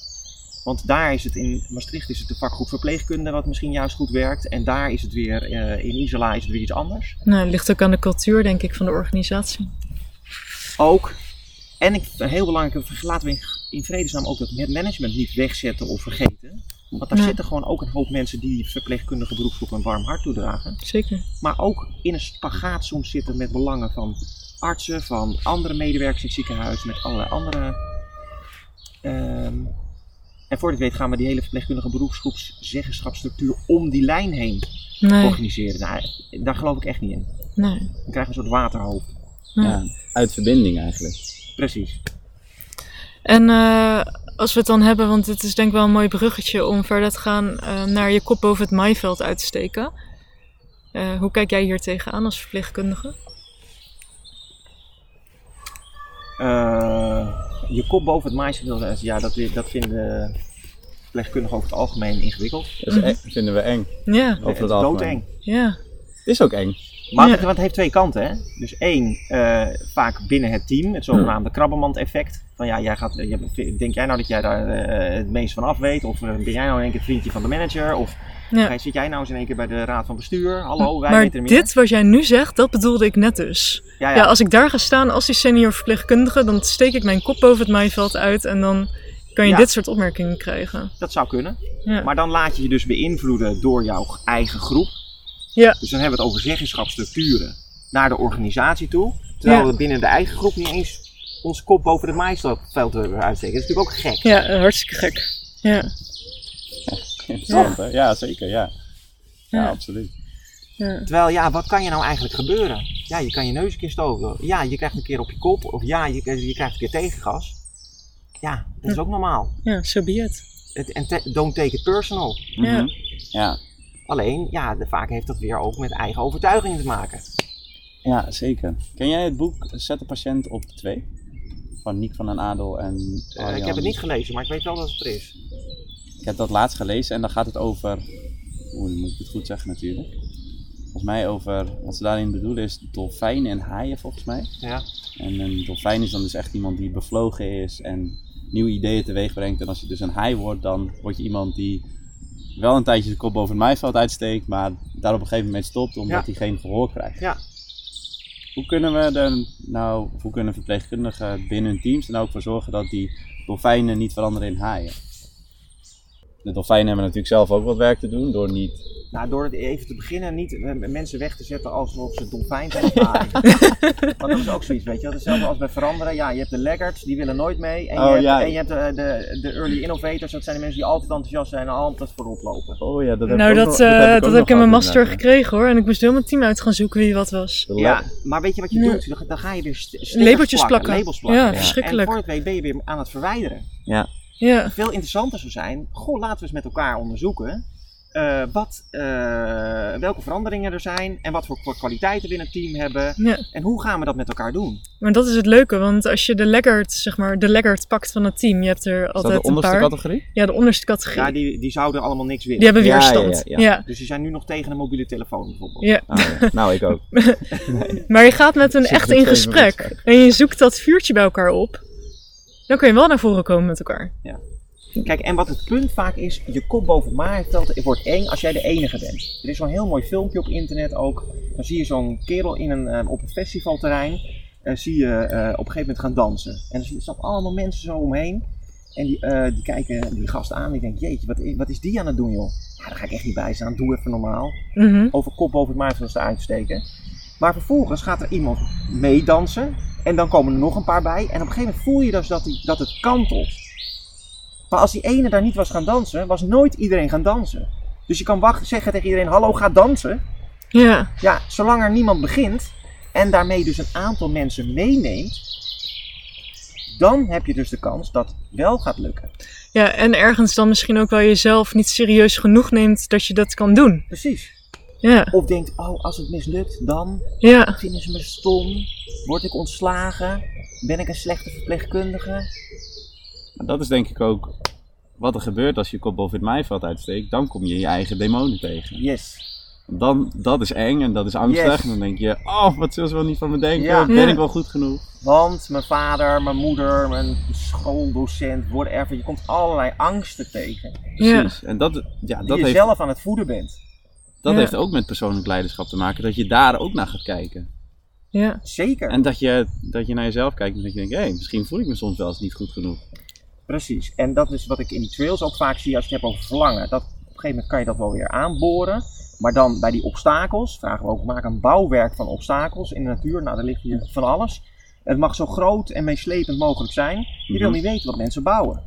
Want daar is het in Maastricht is het de vakgroep verpleegkunde wat misschien juist goed werkt. En daar is het weer, eh, in Isola is het weer iets anders. nou, het ligt ook aan de cultuur, denk ik, van de organisatie. Ook. En ik, een heel belangrijk, laten we in, vredesnaam ook dat het management niet wegzetten of vergeten. Want daar Ja. zitten gewoon ook een hoop mensen die die verpleegkundige beroepsgroep een warm hart toedragen. Zeker. Maar ook in een spagaat soms zitten met belangen van artsen, van andere medewerkers in het ziekenhuis, met allerlei andere. ehm, en voor dit weet gaan we die hele verpleegkundige beroepsgroepszeggenschapsstructuur om die lijn heen Nee, organiseren. Nou, daar geloof ik echt niet in. Nee. Dan krijg je een soort waterhoofd. Ja. Ja, uit verbinding eigenlijk. Precies. En eh, als we het dan hebben, want het is denk ik wel een mooi bruggetje om verder te gaan eh, naar je kop boven het maaiveld uit te steken. Eh, hoe kijk jij hier tegenaan als verpleegkundige? Eh, je kop boven het maisveld, ja, dat, dat vinden verpleegkundigen over het algemeen ingewikkeld. Dat is eng- vinden we eng. Ja, Over het algemeen. doodeng. ja, Het is ook eng. Maar Ja. het, want het heeft twee kanten. Hè? Dus één, eh, vaak binnen het team, het zogenaamde krabbenmand-effect. Van ja, jij gaat, je, denk jij nou dat jij daar eh, het meest van af weet? Of eh, ben jij nou in één keer vriendje van de manager? Of ja. eh, zit jij nou eens in één keer bij de raad van bestuur? Hallo, wij maar weten er meer. dit wat jij nu zegt, dat bedoelde ik net dus. ja, Ja. ja, als ik daar ga staan als die senior verpleegkundige, dan steek ik mijn kop boven het maaiveld uit en dan kan je dit soort opmerkingen krijgen. dat zou kunnen. Maar dan laat je je dus beïnvloeden door jouw eigen groep. Ja. Dus dan hebben we het over zeggenschapsstructuren naar de organisatie toe. Terwijl we binnen de eigen groep niet eens ons kop boven het maaiveld uitsteken. Dat is natuurlijk ook gek. Ja, eh, hartstikke gek. Ja, Interessant, hè? Ja, zeker, ja. Ja, Ja. absoluut. ja. Terwijl, ja, wat kan je nou eigenlijk gebeuren? Ja, je kan je neus een keer stoken. Ja, je krijgt een keer op je kop. Of ja, je, je krijgt een keer tegengas. Ja, dat is ook normaal. ja so be it. Het, en don't take it personal. Ja. Mhm. Ja. Alleen, ja, de, vaak heeft dat weer ook met eigen overtuigingen te maken. ja, zeker. Ken jij het boek Zet de patiënt op 2? Van Niek van den Adel en Eh, ik heb het niet gelezen, maar ik weet wel dat het er is. Ik heb dat laatst gelezen en dan gaat het over. Oeh, moet ik het goed zeggen natuurlijk. Volgens mij over. Wat ze daarin bedoelen is dolfijnen en haaien, volgens mij. Ja, En een dolfijn is dan dus echt iemand die bevlogen is en nieuwe ideeën teweeg brengt. En als je dus een haai wordt, dan word je iemand die wel een tijdje zijn kop boven het maaiveld uitsteekt, maar daar op een gegeven moment stopt omdat Ja. hij geen gehoor krijgt. ja. Hoe kunnen we er nou, hoe kunnen verpleegkundigen binnen hun teams er nou ook voor zorgen dat die dolfijnen niet veranderen in haaien? De dolfijnen hebben natuurlijk zelf ook wat werk te doen door niet. Nou, door het even te beginnen niet eh, mensen weg te zetten alsof ze dolfijn zijn. Want dat is ook zoiets, weet je wel. Hetzelfde als bij veranderen. Ja, je hebt de laggards, die willen nooit mee. En je Oh, hebt, ja. en je hebt de, de, de early innovators, dat zijn de mensen die altijd enthousiast zijn en altijd voorop lopen. Oh ja, dat heb Nou, ik ook dat, nog- eh, heb ik dat heb in mijn gehad, master inderdaad, gekregen hoor. En ik moest heel mijn team uit gaan zoeken wie wat was. ja. De Ja, lab- maar weet je wat je Ja. doet? Dan, dan ga je weer st- stickers Labeltjes plakken. Labels plakken. Ja, En verschrikkelijk. voor het weet ben je weer aan het verwijderen. Ja, Ja, Veel interessanter zou zijn, goh, laten we eens met elkaar onderzoeken eh, wat, eh, welke veranderingen er zijn en wat voor voor kwaliteiten we in het team hebben. ja. En hoe gaan we dat met elkaar doen? Maar dat is het leuke, want als je de laggard, zeg maar, de pakt van het team, je hebt er is dat altijd de een onderste paar. categorie? Ja, de onderste categorie. Ja, die, die zouden allemaal niks willen. Die hebben Ja, weerstand. ja, Ja, ja, ja. Dus die zijn nu nog tegen een mobiele telefoon bijvoorbeeld. Ja. Nou, ja. nou, ik ook. Maar je gaat met hen Zit echt in gesprek en je zoekt dat vuurtje bij elkaar op. Dan kun je wel naar voren komen met elkaar. Kijk, en wat het punt vaak is, je kop boven het maaiveld het wordt eng als jij de enige bent. Er is zo'n heel mooi filmpje op internet ook. Dan zie je zo'n kerel in een, eh, op een festivalterrein, eh, zie je eh, op een gegeven moment gaan dansen. En dan er staan allemaal mensen zo omheen. En die, eh, die kijken die gast aan en die denken, jeetje, wat, is- wat is die aan het doen joh? Ja, daar ga ik echt niet bij staan, doe even normaal. Mhm. Over kop boven het maaiveld staan uitsteken. Maar vervolgens gaat er iemand meedansen. En dan komen er nog een paar bij. En op een gegeven moment voel je dus dat, die, dat het kantelt. Maar als die ene daar niet was gaan dansen, was nooit iedereen gaan dansen. Dus je kan wacht, zeggen tegen iedereen: Hallo, ga dansen. Ja, Ja, zolang er niemand begint en daarmee dus een aantal mensen meeneemt, dan heb je dus de kans dat het wel gaat lukken. ja, en ergens dan misschien ook wel jezelf niet serieus genoeg neemt dat je dat kan doen. Precies. Ja, Of denkt: Oh, als het mislukt, dan ja, vinden ze me stom. Word ik ontslagen? Ben ik een slechte verpleegkundige? Maar dat is denk ik ook wat er gebeurt als je kop boven het maaiveld uitsteekt. Dan kom je je eigen demonen tegen. Yes. Dan, dat is eng en dat is angstig. Yes. En dan denk je, oh, wat zullen ze wel niet van me denken? Ja. Ben Ja. ik wel goed genoeg? Want mijn vader, mijn moeder, mijn schooldocent, whatever, je komt allerlei angsten tegen. ja. Precies. En dat, ja, Die dat, je heeft, zelf aan het voeden bent. Dat Ja. heeft ook met persoonlijk leiderschap te maken. Dat je daar ook naar gaat kijken. ja. Zeker. En dat je, dat je naar jezelf kijkt en dat je denkt, hé, hey, misschien voel ik me soms wel eens niet goed genoeg. Precies. En dat is wat ik in die trails ook vaak zie als je het hebt over verlangen. Dat, op een gegeven moment kan je dat wel weer aanboren. Maar dan bij die obstakels vragen we ook, maak een bouwwerk van obstakels in de natuur. Nou, daar ligt hier van alles. Het mag zo groot en meeslepend mogelijk zijn. Je wil Mhm. niet weten wat mensen bouwen.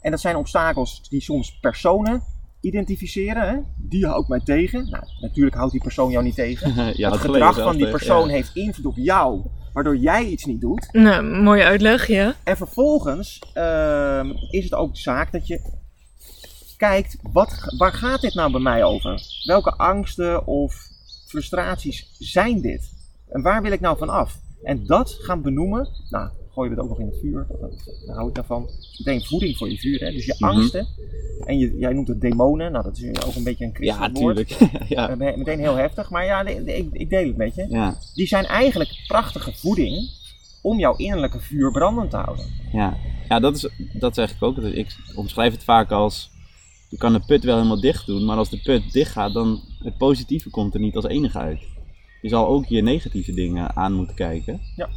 En dat zijn obstakels die soms personen identificeren. Hè? Die houdt mij tegen. Nou, natuurlijk houdt die persoon jou niet tegen. ja, het gedrag geleden van die persoon ja. heeft invloed op jou, waardoor jij iets niet doet. Nou, mooie uitleg, ja. En vervolgens ehm, is het ook de zaak dat je kijkt, wat, waar gaat dit nou bij mij over? Welke angsten of frustraties zijn dit? En waar wil ik nou van af? En dat gaan benoemen, nou, gooi je het ook nog in het vuur, dat, dat- daar hou ik daarvan. Het is meteen voeding voor je vuur, hè? dus je Mhm. angsten. En je, jij noemt het demonen, nou dat is ook een beetje een Ja, christelijk woord. tuurlijk. ja. Eh, me- Meteen heel heftig, maar ja, ik, ik deel het met je. Ja, Die zijn eigenlijk prachtige voeding om jouw innerlijke vuur brandend te houden. ja. ja dat, is, dat zeg ik ook. Ik omschrijf het vaak als, je kan de put wel helemaal dicht doen, maar als de put dicht gaat, dan het positieve komt er niet als enige uit. Je zal ook je negatieve dingen aan moeten kijken. Ja.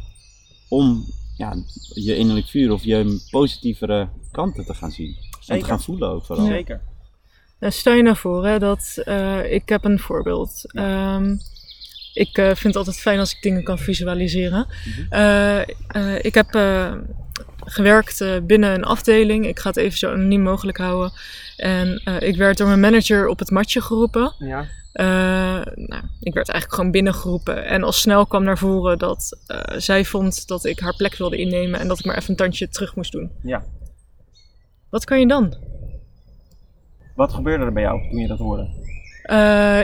Om ja, je innerlijk vuur of je positievere kanten te gaan zien. En te gaan voelen ook vooral. Zeker. Nou, stel je nou voor hè, dat eh, ik heb een voorbeeld. Ehm, ik eh, vind het altijd fijn als ik dingen kan visualiseren. Eh, eh, ik heb gewerkt eh, binnen een afdeling. Ik ga het even zo anoniem mogelijk houden. En eh, ik werd door mijn manager op het matje geroepen. Ja. Eh, nou, ik werd eigenlijk gewoon binnengeroepen. En al snel kwam naar voren dat zij vond dat ik haar plek wilde innemen. En dat ik maar even een tandje terug moest doen. ja. Wat kan je dan? Wat gebeurde er bij jou toen je dat hoorde?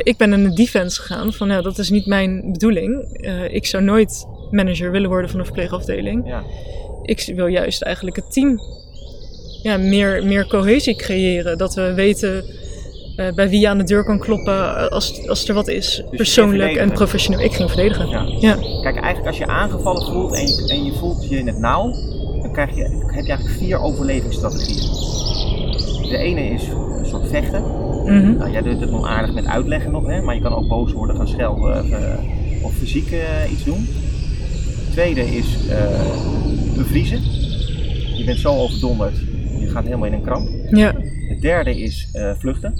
Ik ben in de defense gegaan van nou, dat is niet mijn bedoeling. Ik zou nooit manager willen worden van een verpleegafdeling. Ja. Ik wil juist eigenlijk het team ja, meer, meer cohesie creëren. Dat we weten eh, bij wie je aan de deur kan kloppen als, als er wat is. ging persoonlijk en professioneel. Ik ging verdedigen. Ja. Ja. Kijk, eigenlijk als je aangevallen voelt en je, en je voelt je in het nauw, dan krijg je, heb je eigenlijk vier overlevingsstrategieën. De ene is een soort vechten. Mhm. Nou, jij doet het nog aardig met uitleggen nog, hè? maar je kan ook boos worden, gaan schelden of, eh, of fysiek eh, iets doen. De tweede is eh, bevriezen. Je bent zo overdonderd, je gaat helemaal in een kramp. ja. De derde is eh, vluchten.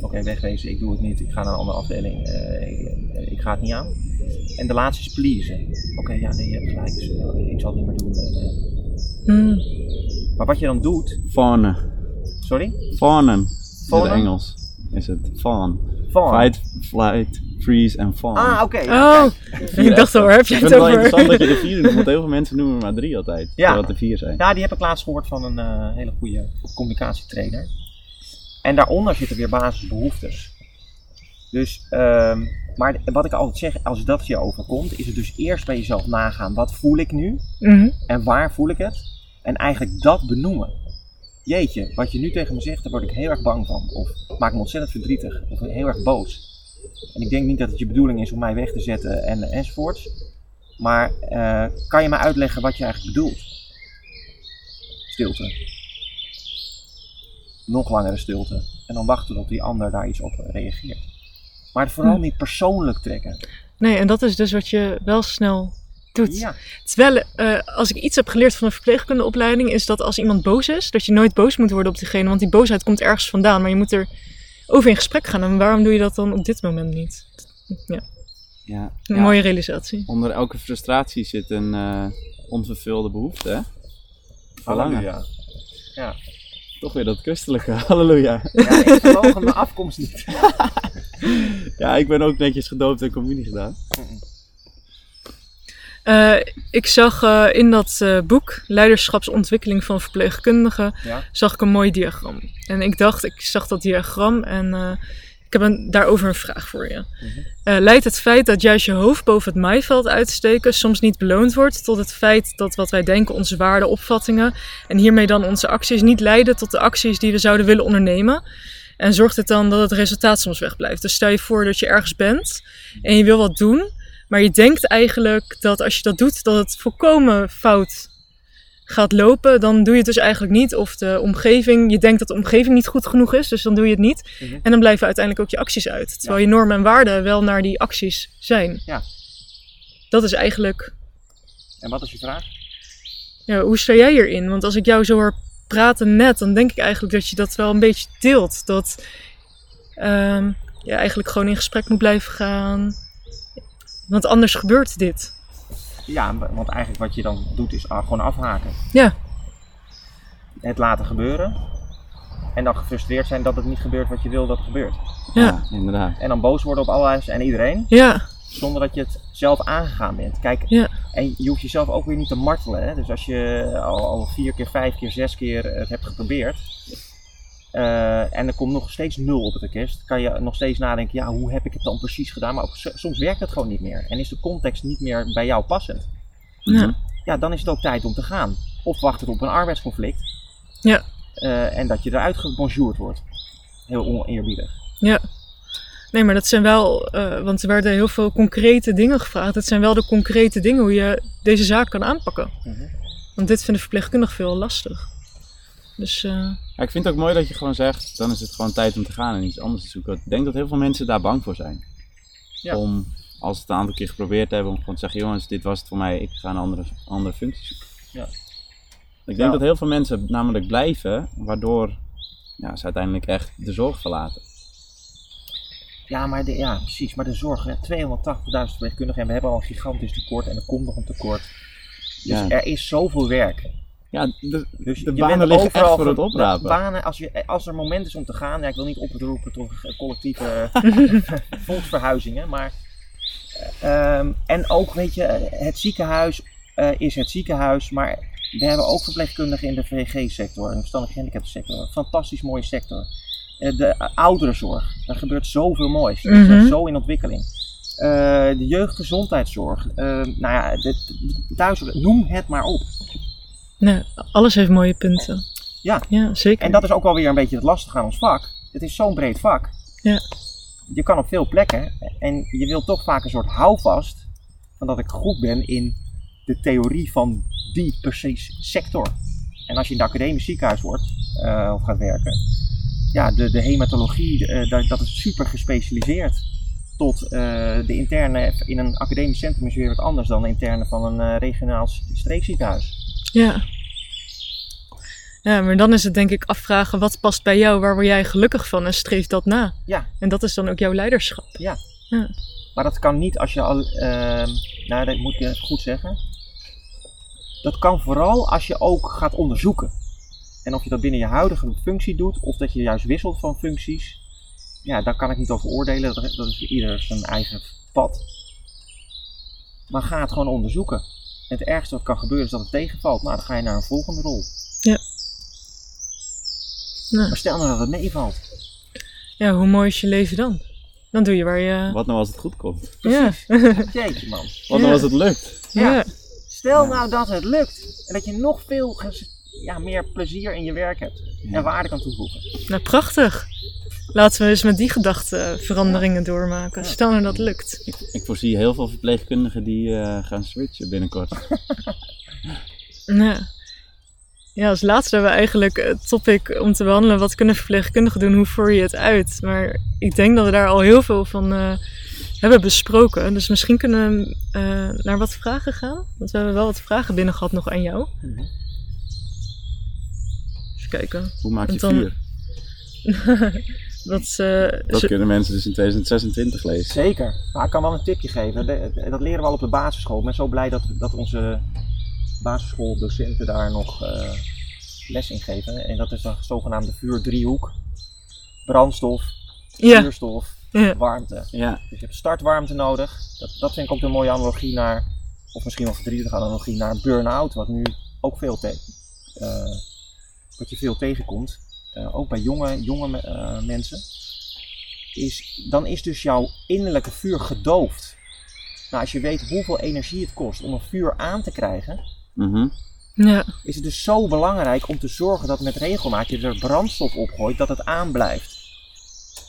Oké, wegwezen, ik doe het niet, ik ga naar een andere afdeling, eh, ik, ik ga het niet aan. En de laatste is pleasen. Oké, ja, nee, je hebt gelijk, dus, eh, ik zal het niet meer doen. eh, eh. Mm. Maar wat je dan doet, Fawnen. sorry? Fawnen. Is het? Engels. Is het. Fawn. Fawn. Fight, flight, freeze en fawn. Ah, oké. ja, Oh, ik dacht waar heb je Ik het vind het wel over? interessant dat je de vier noemt, want heel veel mensen noemen maar drie altijd. Ja. Terwijl het er vier zijn. Nou, die heb ik laatst gehoord van een eh, hele goede communicatietrainer. En daaronder zitten weer basisbehoeftes. Dus, ehm, maar wat ik altijd zeg, als dat je overkomt, is het dus eerst bij jezelf nagaan. Wat voel ik nu Mhm. en waar voel ik het? En eigenlijk dat benoemen. Jeetje, wat je nu tegen me zegt, daar word ik heel erg bang van. Of maakt me ontzettend verdrietig. Of heel erg boos. En ik denk niet dat het je bedoeling is om mij weg te zetten en, enzovoorts. Maar eh, kan je me uitleggen wat je eigenlijk bedoelt? Stilte. Nog langere stilte. En dan wachten tot die ander daar iets op reageert. Maar vooral Hm. niet persoonlijk trekken. Nee, en dat is dus wat je wel snel doet. Ja, Terwijl, eh, als ik iets heb geleerd van een verpleegkundeopleiding, is dat als iemand boos is, dat je nooit boos moet worden op diegene, want die boosheid komt ergens vandaan, maar je moet er over in gesprek gaan. En waarom doe je dat dan op dit moment niet? Ja, Ja. een Ja. mooie realisatie. Onder elke frustratie zit een eh, onvervulde behoefte, hè? Verlangen. halleluja. Ja. Toch weer dat christelijke, halleluja. ja, ik verloog mijn afkomst niet. Ja, ik ben ook netjes gedoopt en communie gedaan. Eh, ik zag eh, in dat eh, boek, Leiderschapsontwikkeling van verpleegkundigen, Ja. zag ik een mooi diagram. En ik dacht, ik zag dat diagram en ik heb een, daarover een vraag voor je. Eh, leidt het feit dat juist je hoofd boven het maaiveld uitsteken soms niet beloond wordt tot het feit dat wat wij denken onze waarden, opvattingen en hiermee dan onze acties niet leiden tot de acties die we zouden willen ondernemen? En zorgt het dan dat het resultaat soms wegblijft? Dus stel je voor dat je ergens bent en je wil wat doen, maar je denkt eigenlijk dat als je dat doet, dat het volkomen fout gaat lopen. Dan doe je het dus eigenlijk niet. Of de omgeving, je denkt dat de omgeving niet goed genoeg is, dus dan doe je het niet. Mhm. En dan blijven uiteindelijk ook je acties uit. Terwijl je normen en waarden wel naar die acties zijn. Ja. Dat is eigenlijk, En wat is je vraag? ja, hoe sta jij hierin? Want als ik jou zo hoor praten net, dan denk ik eigenlijk dat je dat wel een beetje deelt. Dat ehm, je eigenlijk gewoon in gesprek moet blijven gaan. Want anders gebeurt dit. Ja, want eigenlijk wat je dan doet is gewoon afhaken. Ja. Het laten gebeuren. En dan gefrustreerd zijn dat het niet gebeurt wat je wil dat het gebeurt. Ja. inderdaad. En dan boos worden op alles en iedereen, Ja, zonder dat je het zelf aangegaan bent. Kijk, Ja. en je hoeft jezelf ook weer niet te martelen. Hè? Dus als je al, al vier keer, vijf keer, zes keer het hebt geprobeerd. Eh, en er komt nog steeds nul op het orkest. Kan je nog steeds nadenken, ja, hoe heb ik het dan precies gedaan? Maar ook, soms werkt het gewoon niet meer. En is de context niet meer bij jou passend. ja. Mhm. Ja, dan is het ook tijd om te gaan. Of wacht het op een arbeidsconflict. Ja. Eh, en dat je eruit gebonjourd wordt. Heel oneerbiedig. Nee, maar dat zijn wel, eh, want er werden heel veel concrete dingen gevraagd. Het zijn wel de concrete dingen hoe je deze zaak kan aanpakken. Mhm. Want dit vinden verpleegkundigen veel lastig. Dus eh, Ja, ik vind het ook mooi dat je gewoon zegt, dan is het gewoon tijd om te gaan en iets anders te zoeken. Ik denk dat heel veel mensen daar bang voor zijn. Ja. Om, als ze het een aantal keer geprobeerd hebben, om gewoon te zeggen, jongens, dit was het voor mij, ik ga een andere, andere functie zoeken. Ja. Ik denk Ja. dat heel veel mensen namelijk blijven, waardoor ja, ze uiteindelijk echt de zorg verlaten. Ja, maar de, ja, precies. Maar de zorg, hè, 280.000 verpleegkundigen en we hebben al een gigantisch tekort en er komt nog een tekort. Dus Ja. er is zoveel werk. Ja, de, Dus de banen liggen echt voor het oprapen. Banen, als, je, als er moment is om te gaan, ja, ik wil niet oproepen tot eh, collectieve volksverhuizingen, maar ehm, en ook, weet je, het ziekenhuis eh, is het ziekenhuis, maar we hebben ook verpleegkundigen in de VG-sector, in de verstandelijk gehandicaptensector, fantastisch mooie sector. Eh, de ouderenzorg, daar gebeurt zoveel moois, dat is Mhm. zo in ontwikkeling. Eh, de jeugdgezondheidszorg, eh, nou ja, duizend, noem het maar op. nee, alles heeft mooie punten. Ja. Ja, zeker. En dat is ook wel weer een beetje het lastige aan ons vak. Het is zo'n breed vak. Ja. Je kan op veel plekken en je wilt toch vaak een soort houvast van dat ik goed ben in de theorie van die precies sector. En als je in het academisch ziekenhuis wordt eh, of gaat werken, ja, de, de hematologie, eh, dat, dat is super gespecialiseerd. Tot eh, de interne in een academisch centrum is weer wat anders dan de interne van een regionaal streekziekenhuis. Ja. Ja, maar dan is het denk ik afvragen wat past bij jou, waar word jij gelukkig van en streef dat na. Ja. En dat is dan ook jouw leiderschap. Maar dat kan niet als je al. ehm, nou, dat moet ik even goed zeggen. Dat kan vooral als je ook gaat onderzoeken. En of je dat binnen je huidige functie doet, of dat je juist wisselt van functies. Ja, daar kan ik niet over oordelen. Dat, dat is ieder zijn eigen pad. Maar ga het gewoon onderzoeken. Het ergste wat kan gebeuren is dat het tegenvalt. Nou, dan ga je naar een volgende rol. Ja. Ja. Maar stel nou dat het meevalt. Ja, hoe mooi is je leven dan? Dan doe je waar je... Wat nou als het goed komt? Ja. Jeetje man. Wat Ja. nou als het lukt? Ja. ja. Stel Ja. nou dat het lukt. En dat je nog veel ja, meer plezier in je werk hebt. En waarde kan toevoegen. Nou, prachtig. Laten we eens met die gedachten veranderingen doormaken. Ja. Stel nou dat lukt. Ik, ik voorzie heel veel verpleegkundigen die eh, gaan switchen binnenkort. Ja. Ja, als laatste hebben we eigenlijk het topic om te behandelen. Wat kunnen verpleegkundigen doen? Hoe voer je het uit? Maar ik denk dat we daar al heel veel van eh, hebben besproken. Dus misschien kunnen we eh, naar wat vragen gaan. Want we hebben wel wat vragen binnen gehad nog aan jou. Even kijken. Hoe maak je dan- vuur? dat, eh, Dat kunnen mensen dus in 2026 lezen. Zeker. Maar ik kan wel een tipje geven. De- dat leren we al op de basisschool. Ik ben zo blij dat, dat onze basisschooldocenten daar nog eh, les in geven. En dat is de zogenaamde vuurdriehoek. Brandstof, ja, vuurstof, ja, warmte. Ja, Dus je hebt startwarmte nodig. Dat, dat vind ik ook een mooie analogie naar, of misschien wel verdrietige analogie naar burn-out, wat nu ook veel, te, eh, wat je veel tegenkomt. Eh, ook bij jonge, jonge eh, mensen. Is, dan is dus jouw innerlijke vuur gedoofd. Nou, als je weet hoeveel energie het kost om een vuur aan te krijgen, mhm. ja, is het dus zo belangrijk om te zorgen dat met regelmaat je er brandstof opgooit, dat het aanblijft.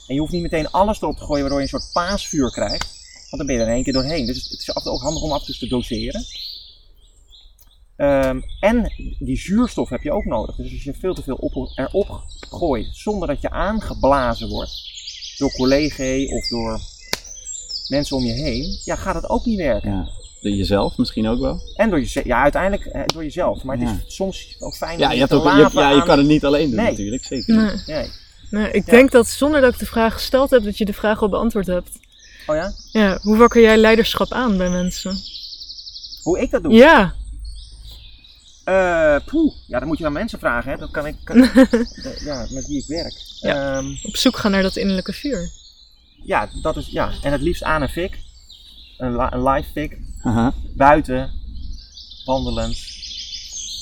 En je hoeft niet meteen alles erop te gooien waardoor je een soort paasvuur krijgt, want dan ben je er in één keer doorheen. Dus het is af en toe ook handig om af en toe te doseren. Ehm, en die zuurstof heb je ook nodig. Dus als je veel te veel op, erop gooit zonder dat je aangeblazen wordt door collega's of door mensen om je heen, ja, gaat het ook niet werken. ja. De jezelf misschien ook wel. En door jezelf. Ja, uiteindelijk eh, door jezelf. Maar het Ja. is soms ook fijn Ja, om je, hebt ook, je, ja, je kan het niet alleen doen Nee. natuurlijk, zeker. niet. nee. Nee. Nee, ik Ja. denk dat zonder dat ik de vraag gesteld heb, dat je de vraag al beantwoord hebt. Oh ja? Ja, hoe wakker jij leiderschap aan bij mensen? Hoe ik dat doe? Ja, Eh, poeh, ja, dan moet je aan mensen vragen, hè. Dat kan ik, kan, eh, ja, met wie ik werk. Ja. Ehm, Op zoek gaan naar dat innerlijke vuur. ja, dat is, ja. En het liefst aan een fik. Een, li- een live fik. Buiten. Wandelend.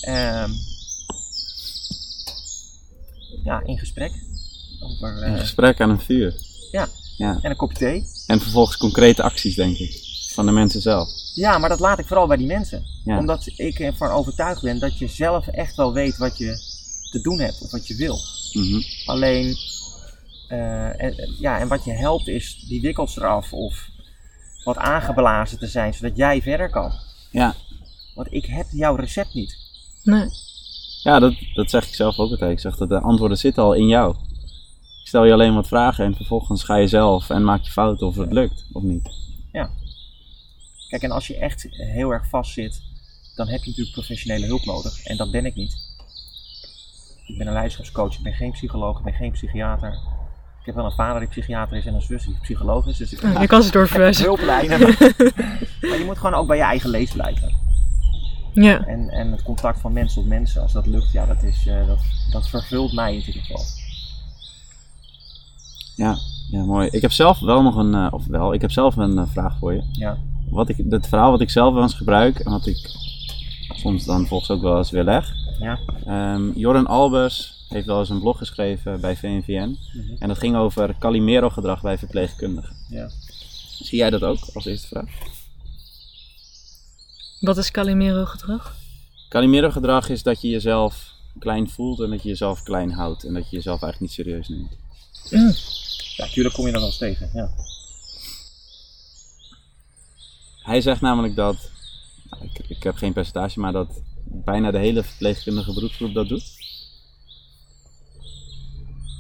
Ehm, ja, in gesprek. Over, eh, Een gesprek aan een vuur. Ja. ja. en een kopje thee. En vervolgens concrete acties, denk ik. Van de mensen zelf. Ja, maar dat laat ik vooral bij die mensen. Ja. Omdat ik ervan overtuigd ben dat je zelf echt wel weet wat je te doen hebt of wat je wil. Mhm. Alleen, eh, en, ja, en wat je helpt is die wikkels eraf of wat aangeblazen te zijn, zodat jij verder kan. Ja. Want ik heb jouw recept niet. Nee. Ja, dat, dat zeg ik zelf ook altijd. Ik zeg dat de antwoorden zitten al in jou. Ik stel je alleen wat vragen en vervolgens ga je zelf en maak je fouten of het lukt of niet. Kijk, en als je echt heel erg vast zit, dan heb je natuurlijk professionele hulp nodig. En dat ben ik niet. Ik ben een leiderschapscoach, ik ben geen psycholoog, ik ben geen psychiater. Ik heb wel een vader die psychiater is en een zus die psycholoog is. Dus ik je kan ze ik doorverwijzen. hulplijnen. maar, maar je moet gewoon ook bij je eigen lees blijven. Ja. En, en het contact van mens tot mensen, als dat lukt, ja, dat, is, eh, dat, dat vervult mij in ieder geval. Ja, ja, mooi. Ik heb zelf wel nog een, eh, of wel, ik heb zelf een eh, vraag voor je. Ja. Wat ik, het verhaal wat ik zelf wel eens gebruik en wat ik soms dan volgens ook wel eens weer leg. Ja. Ehm, Joran Albers heeft wel eens een blog geschreven bij VNVN. Mhm. En dat ging over Calimero-gedrag bij verpleegkundigen. Ja. Zie jij dat ook als eerste vraag? Wat is Calimero gedrag? Calimero-gedrag is dat je jezelf klein voelt en dat je jezelf klein houdt. En dat je jezelf eigenlijk niet serieus neemt. ja, tuurlijk kom je er wel eens tegen. Ja. Hij zegt namelijk dat, nou, ik, ik heb geen percentage, maar dat bijna de hele verpleegkundige beroepsgroep dat doet.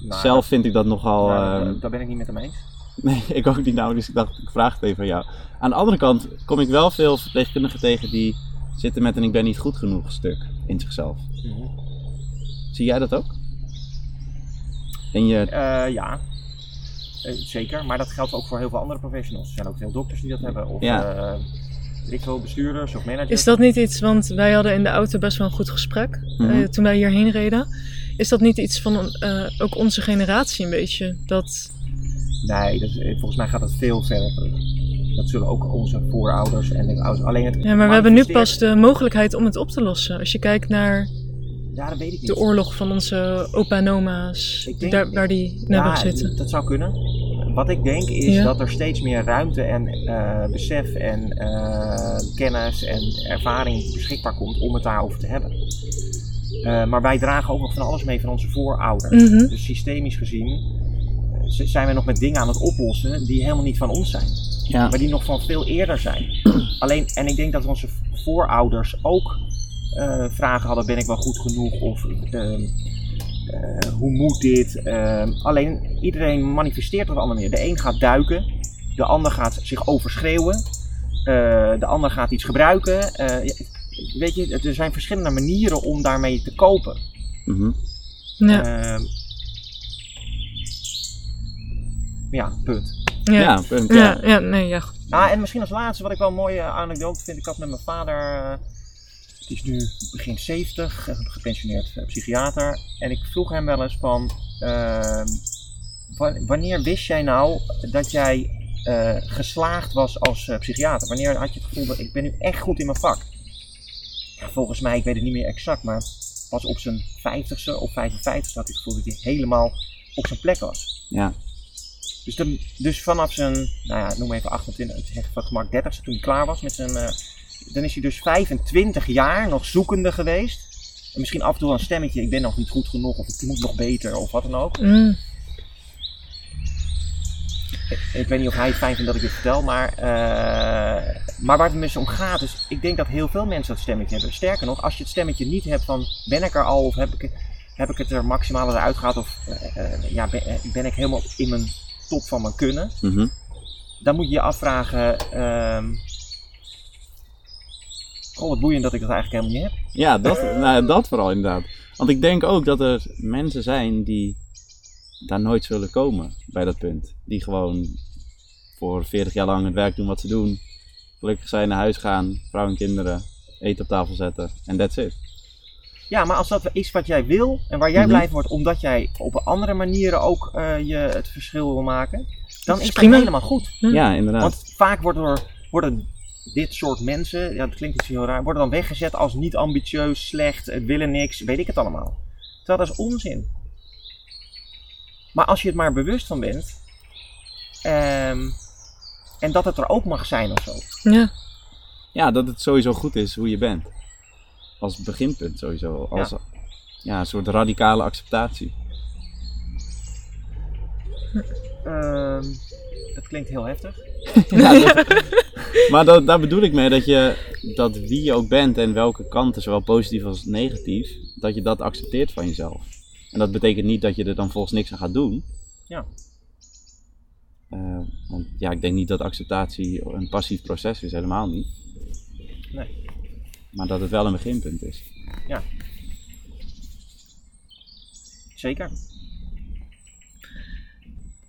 Nou, Zelf vind ik dat nogal. nou, ehm, daar ben ik niet met hem eens. Nee, ik ook niet nou, dus ik dacht, ik vraag het even aan jou. Aan de andere kant kom ik wel veel verpleegkundigen tegen die zitten met een ik ben niet goed genoeg stuk in zichzelf. Mhm. Zie jij dat ook? En je, Eh, ja, zeker. Maar dat geldt ook voor heel veel andere professionals. Er zijn ook veel dokters die dat hebben. Of Ja. eh, ik bestuurders of managers. Is dat niet iets, want wij hadden in de auto best wel een goed gesprek Mhm. eh, toen wij hierheen reden. Is dat niet iets van eh, ook onze generatie een beetje? Dat, Nee, dat is- eh, volgens mij gaat het veel verder terug. Dat zullen ook onze voorouders en de ouders. Alleen het ja, maar we hebben nu pas de mogelijkheid om het op te lossen. Als je kijkt naar Ja, dat weet ik niet. de oorlog van onze opa en oma's, Ik denk- daar, waar die hebben Ja, gezeten. dat zou kunnen. Wat ik denk is Ja. dat er steeds meer ruimte en eh, besef en eh, kennis en ervaring beschikbaar komt om het daarover te hebben. Eh, maar wij dragen ook nog van alles mee van onze voorouders. Mhm. Dus systemisch gezien zijn we nog met dingen aan het oplossen die helemaal niet van ons zijn. ja, Maar die nog van veel eerder zijn. Alleen, en ik denk dat onze voorouders ook eh, vragen hadden: ben ik wel goed genoeg? Of ehm, eh, hoe moet dit? Ehm, alleen iedereen manifesteert op een andere manier. De een gaat duiken, de ander gaat zich overschreeuwen, eh, de ander gaat iets gebruiken. Eh, ja, weet je, er zijn verschillende manieren om daarmee te kopen. mhm. Ja, Ehm, ja, punt. ja. ja, punt. Ja, Ja. ja, nee, ja. Ah, en misschien als laatste, wat ik wel een mooie anekdote vind. Ik had met mijn vader, die is nu begin 70, eh, gepensioneerd eh, psychiater. En ik vroeg hem wel eens van, ehm, wa- wanneer wist jij nou dat jij eh, geslaagd was als eh, psychiater? Wanneer had je het gevoel dat ik ben nu echt goed in mijn vak? Ja, volgens mij, ik weet het niet meer exact, maar pas op zijn 50ste of 55ste had hij het gevoel dat hij helemaal op zijn plek was. Ja. Dus, de, dus vanaf zijn, nou ja, noem even 28, zeg van het gemak 30 toen hij klaar was met zijn, dan is hij dus 25 jaar nog zoekende geweest. En misschien af en toe een stemmetje, ik ben nog niet goed genoeg of ik moet nog beter of wat dan ook. Mm, Ik, ik weet niet of hij het fijn vindt dat ik dit vertel, maar, eh, maar waar het dus om gaat is, ik denk dat heel veel mensen dat stemmetje hebben. Sterker nog, als je het stemmetje niet hebt van, ben ik er al of heb ik, heb ik het er maximaal uit gehad of eh, eh, ja, ben, ben ik helemaal in mijn top van mijn kunnen. mhm. dan moet je je afvragen. ehm goh, wat boeiend dat ik dat eigenlijk helemaal niet heb. Ja, dat, nou, dat vooral inderdaad. Want ik denk ook dat er mensen zijn die daar nooit zullen komen bij dat punt. Die gewoon voor 40 jaar lang het werk doen wat ze doen. Gelukkig zijn, naar huis gaan, vrouw en kinderen, eten op tafel zetten en that's it. Ja, maar als dat is wat jij wil en waar jij Mhm. blij van wordt, omdat jij op andere manieren ook eh, je het verschil wil maken, dan is is prima. helemaal goed. Ja, inderdaad. Want vaak wordt er, worden dit soort mensen, ja, dat klinkt iets heel raar, worden dan weggezet als niet ambitieus, slecht, het willen niks, weet ik het allemaal. Terwijl dat is onzin. Maar als je het maar bewust van bent, ehm, en dat het er ook mag zijn of zo. Ja, Ja, dat het sowieso goed is hoe je bent. Als beginpunt sowieso. Als ja. een soort radicale acceptatie. Ehm, dat klinkt heel heftig. Ja, dat- maar dat, daar bedoel ik mee dat je dat wie je ook bent en welke kanten, zowel positief als negatief, dat je dat accepteert van jezelf. En dat betekent niet dat je er dan volgens niks aan gaat doen. Ja. Eh, want ja, ik denk niet dat acceptatie een passief proces is, helemaal niet. Nee. Maar dat het wel een beginpunt is. Zeker.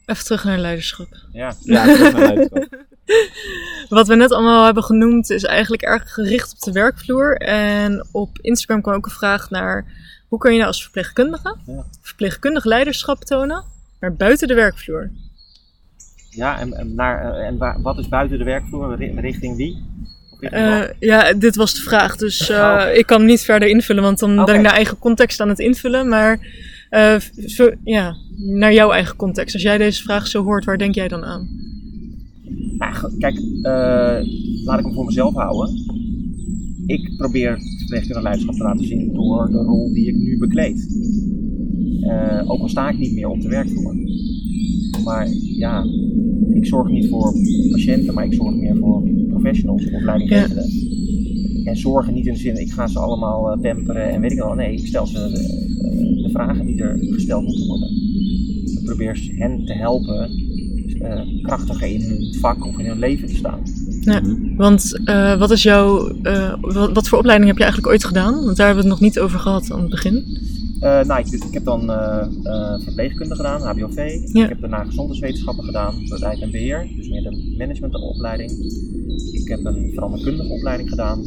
Even terug naar leiderschap. Ja. Ja, terug naar leiderschap. Wat we net allemaal hebben genoemd is eigenlijk erg gericht op de werkvloer. En op Instagram kwam ook een vraag naar hoe kun je nou als verpleegkundige Ja. verpleegkundig leiderschap tonen, maar buiten de werkvloer. Ja, en, en, naar, eh, en waar- wat is buiten de werkvloer? Ri- Richting wie? Eh, ja, dit was de vraag, dus eh, Ah, oké. ik kan hem niet verder invullen, want dan ben ik naar eigen context aan het invullen. Maar eh, zo, ja, naar jouw eigen context. Als jij deze vraag zo hoort, waar denk jij dan aan? Nou, kijk, eh, laat ik hem voor mezelf houden. Ik probeer verpleegkundig leiderschap te laten zien door de rol die ik nu bekleed. Eh, ook al sta ik niet meer op de werkvloer. Maar ja, ik zorg niet voor patiënten, maar ik zorg meer voor professionals of leidinggevenden. En zorgen niet in de zin, ik ga ze allemaal eh, pamperen en weet ik wel. Nee, ik stel ze de, eh, de vragen die er gesteld moeten worden. Ik probeer hen te helpen eh, krachtiger in hun vak of in hun leven te staan. Ja. Mhm. Want eh, wat is jouw, eh, wat, wat voor opleiding heb je eigenlijk ooit gedaan? Want daar hebben we het nog niet over gehad aan het begin. Eh, nou, ik, ik heb dan eh, eh, verpleegkunde gedaan, HBOV. Ja. Ik heb daarna gezondheidswetenschappen gedaan, bedrijf en beheer, dus meer de managementopleiding. Ik heb een veranderkundige opleiding gedaan.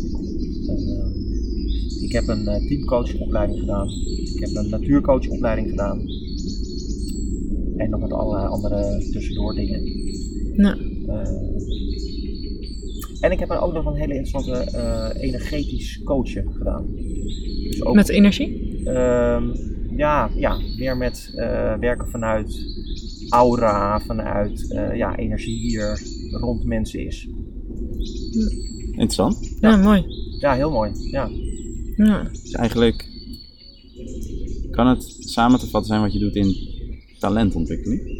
Eh, ik heb een eh, teamcoachopleiding gedaan. Ik heb een natuurcoachopleiding gedaan. En nog met allerlei andere tussendoor dingen. Nou, en ik heb er ook nog een hele interessante energetisch coachen gedaan. Dus ook met energie? Ehm, ja, ja, meer met werken vanuit aura, vanuit ja, energie die er rond mensen is. Interessant. Ja, mooi. Ja, heel mooi. Ja. Ja. Dus eigenlijk kan het samen te vatten zijn wat je doet in talentontwikkeling.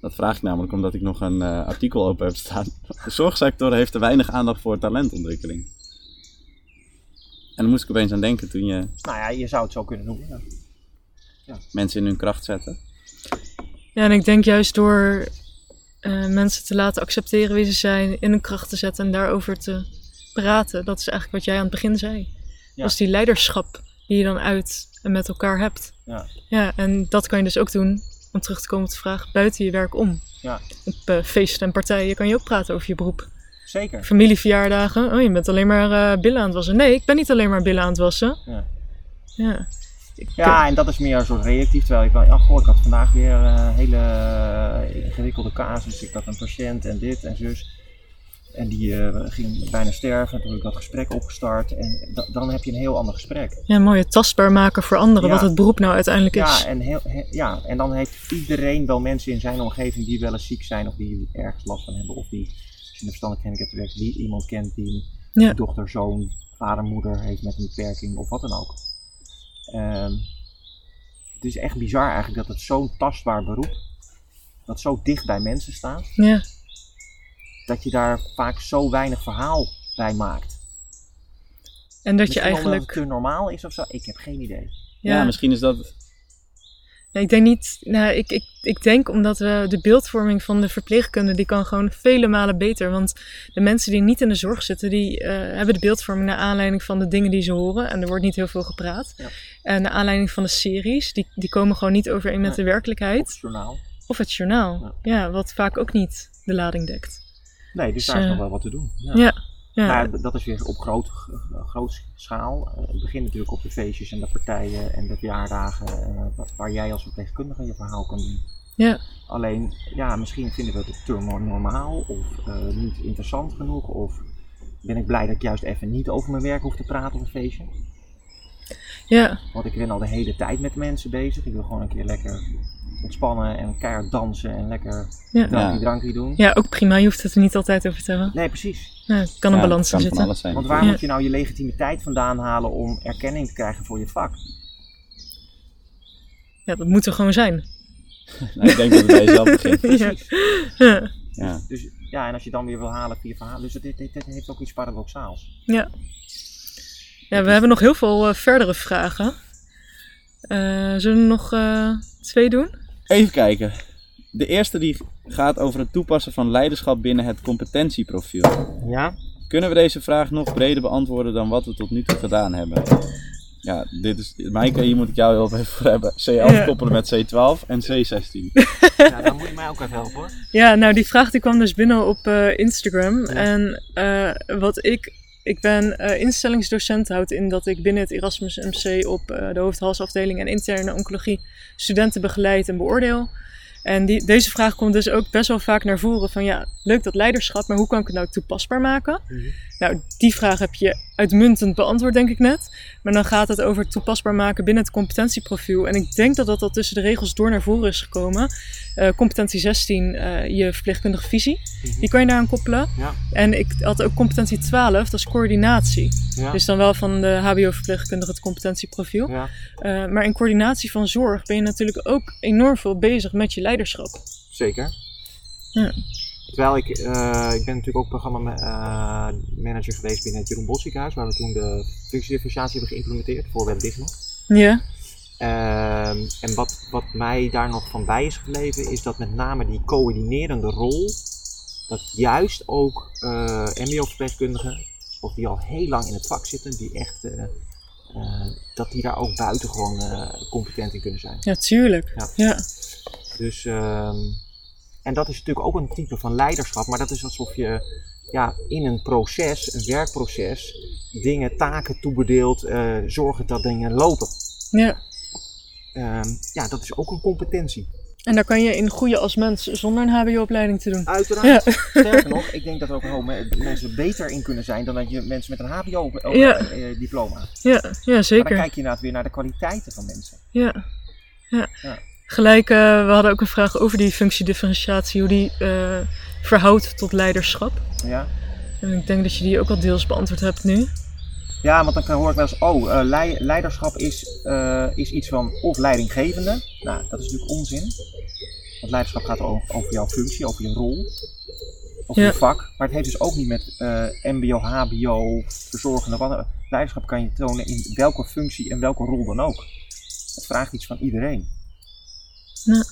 Dat vraag ik namelijk omdat ik nog een eh, artikel open heb staan. De zorgsector heeft te weinig aandacht voor talentontwikkeling. En daar moest ik opeens aan denken toen je Nou ja, je zou het zo kunnen noemen. Ja. mensen in hun kracht zetten. Ja, en ik denk juist door eh, mensen te laten accepteren wie ze zijn, in hun kracht te zetten en daarover te praten. Dat is eigenlijk wat jij aan het begin zei. Ja. Dat is die leiderschap die je dan uit en met elkaar hebt. Ja. Ja, en dat kan je dus ook doen, om terug te komen op de vraag, buiten je werk om. Ja. Op eh, feesten en partijen kan je ook praten over je beroep. Zeker. Familieverjaardagen, oh je bent alleen maar eh, billen aan het wassen. Nee, ik ben niet alleen maar billen aan het wassen. Ja. Ja. Ja, en dat is meer een soort reactief. Terwijl ik wel, ja, goh, ik had vandaag weer een hele eh, ingewikkelde casus. Ik had een patiënt en dit en zus. En die eh, ging bijna sterven. Toen heb ik dat gesprek opgestart. En da- dan heb je een heel ander gesprek. Ja, mooi, het tastbaar maken voor anderen, Ja. wat het beroep nou uiteindelijk is. Ja en, heel, he- ja, en dan heeft iedereen wel mensen in zijn omgeving die wel eens ziek zijn of die ergens last van hebben. Of die als je in de verstandelijk gehandicapt werkt, die iemand kent die een Ja. dochter, zoon, vader, moeder heeft met een beperking of wat dan ook. Ehm, het is echt bizar eigenlijk dat het zo'n tastbaar beroep, dat zo dicht bij mensen staat, Ja. dat je daar vaak zo weinig verhaal bij maakt. En dat je Misschien eigenlijk. het te normaal is of zo, ik heb geen idee. Ja, misschien is dat. Nee, ik denk niet. Nou, ik, ik, ik denk omdat we de beeldvorming van de verpleegkunde die kan gewoon vele malen beter. Want de mensen die niet in de zorg zitten, die eh, hebben de beeldvorming naar aanleiding van de dingen die ze horen. En er wordt niet heel veel gepraat. Ja. En naar aanleiding van de series, die, die komen gewoon niet overeen met Nee. de werkelijkheid. Op het journaal. Of het journaal. Ja. Ja. wat vaak ook niet de lading dekt. Nee, dus Dus, daar is eh, nog wel wat te doen. Ja. Ja. Ja, Maar dat is weer op groot, eh, groot schaal. Eh, Het begint natuurlijk op de feestjes en de partijen en de verjaardagen. eh, wa- waar jij als verpleegkundige je verhaal kan doen. Ja. Alleen, ja, misschien vinden we het te nor- normaal of niet interessant genoeg. Of ben ik blij dat ik juist even niet over mijn werk hoef te praten op een feestje. ja, Want ik ben al de hele tijd met mensen bezig. Ik wil gewoon een keer lekker ontspannen en keihard dansen en lekker Ja. drankje doen. ja, ook prima. Je hoeft het er niet altijd over te hebben. Nee, precies. Ja, het kan een Ja, balans kan in van zitten. alles zijn. Want waar Ja. moet je nou je legitimiteit vandaan halen om erkenning te krijgen voor je vak? Ja, dat moet er gewoon zijn. Nou, ik denk dat het bij jezelf begint. ja. Precies. Ja. Ja. Dus ja, en als je dan weer wil halen via verhalen. Dus het, het heeft ook iets paradoxaals. Ja. ja, we hebben nog heel veel eh, verdere vragen. Eh, zullen we nog eh, twee doen? Even kijken. De eerste die gaat over het toepassen van leiderschap binnen het competentieprofiel. Ja? Kunnen we deze vraag nog breder beantwoorden dan wat we tot nu toe gedaan hebben? Ja, dit is. Maaike, hier moet ik jou heel even voor hebben. C11 Ja. koppelen met C12 en C16. ja, dan moet je mij ook even helpen hoor. Ja, nou die vraag die kwam dus binnen op eh, Instagram. En eh, wat ik... Ik ben eh, instellingsdocent, houdt in dat ik binnen het Erasmus MC op eh, de hoofdhalsafdeling en interne oncologie studenten begeleid en beoordeel. En die, deze vraag komt dus ook best wel vaak naar voren van ja, leuk dat leiderschap, maar hoe kan ik het nou toepasbaar maken? Nou, die vraag heb je uitmuntend beantwoord, denk ik net. Maar dan gaat het over het toepasbaar maken binnen het competentieprofiel. En ik denk dat dat al tussen de regels door naar voren is gekomen. Eh, competentie 16, eh, je verpleegkundige visie. Die kan je daaraan koppelen. Ja. En ik had ook competentie 12, dat is coördinatie. Ja. Dus dan wel van de HBO-verpleegkundige het competentieprofiel. ja, Eh, maar in coördinatie van zorg ben je natuurlijk ook enorm veel bezig met je leiderschap. zeker. Ja. Terwijl ik, eh, ik ben natuurlijk ook programma-manager geweest binnen het Jeroen Bos ziekenhuis, waar we toen de functiedifferentiatie hebben geïmplementeerd voor Web Digno. Ja, Ehm, en wat, wat mij daar nog van bij is gebleven, is dat met name die coördinerende rol, dat juist ook eh MBO-verpleegkundigen, of die al heel lang in het vak zitten, die echt, eh, dat die daar ook buitengewoon competent in kunnen zijn. ja tuurlijk. Ja. Ja. Dus, ehm, en dat is natuurlijk ook een type van leiderschap, maar dat is alsof je ja, in een proces, een werkproces, dingen, taken toebedeelt, eh, zorgen dat dingen lopen. ja. Ehm, ja, dat is ook een competentie. En daar kan je in groeien als mens zonder een HBO-opleiding te doen. Uiteraard. Sterker nog, ik denk dat er ook een hoop mensen beter in kunnen zijn dan dat je mensen met een Ja. HBO-diploma. Ja, ja Maar dan zeker. kijk je inderdaad weer naar de kwaliteiten van mensen. Ja. Ja. Ja. Gelijk, eh, we hadden ook een vraag over die functiedifferentiatie, hoe die eh, verhoudt tot leiderschap. Ja, En ik denk dat je die ook al deels beantwoord hebt nu. ja want dan hoor ik wel eens, oh, eh, lei- leiderschap is, is iets van of leidinggevende. Nou, dat is natuurlijk onzin. Want leiderschap gaat over, over jouw functie, over je rol. Over Ja. je vak. Maar het heeft dus ook niet met MBO, HBO, verzorgende. Leiderschap kan je tonen in welke functie en welke rol dan ook. Het vraagt iets van iedereen. Ja.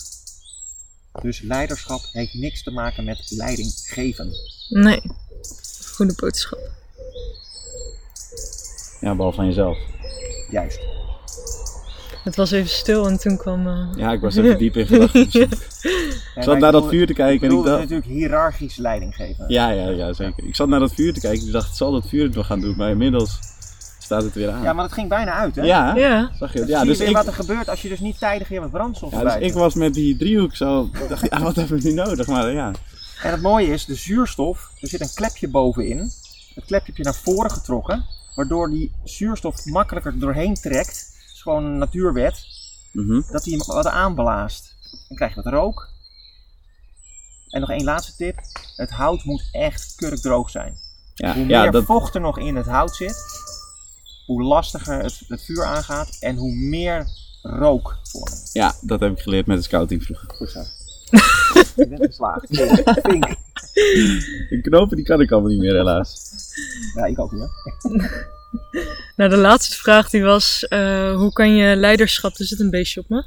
Dus leiderschap heeft niks te maken met leiding geven. Nee. Goede boodschap. Ja, behalve van jezelf. Juist. Het was even stil en toen kwam... eh, Ja, ik was even diep in gedachten. Ik zat naar dat vuur te kijken en ik dacht... natuurlijk hiërarchisch leiding geven. Ja, ja, ja, zeker. Ik zat naar dat vuur te kijken en ik dacht, zal dat vuur het wel gaan doen? Maar inmiddels staat het weer aan. Ja, maar dat ging bijna uit, hè? Ja, Ja. zag je het? Ja, dus je weer ik, wat er gebeurt als je dus niet tijdig je brandstof ja, dus ik was met die driehoek zo... Ik dacht, ja, wat hebben we nu nodig? Maar ja, En het mooie is, de zuurstof, er zit een klepje bovenin. Het klepje heb je naar voren getrokken, waardoor die zuurstof makkelijker doorheen trekt. Het is gewoon een natuurwet, mhm. dat hij hem wat aanblaast. Dan krijg je wat rook. En nog één laatste tip, het hout moet echt kurkdroog zijn. ja, Hoe ja meer dat, vocht er nog in het hout zit, hoe lastiger het, het vuur aangaat en hoe meer rook vormt. ja, dat heb ik geleerd met de scouting vroeger. Goed zo. Je bent geslaagd. Pink. De knopen die kan ik allemaal niet meer helaas. Ja, ik ook niet. hè. Nou, de laatste vraag die was, eh, hoe kan je leiderschap, er zit een beestje op me.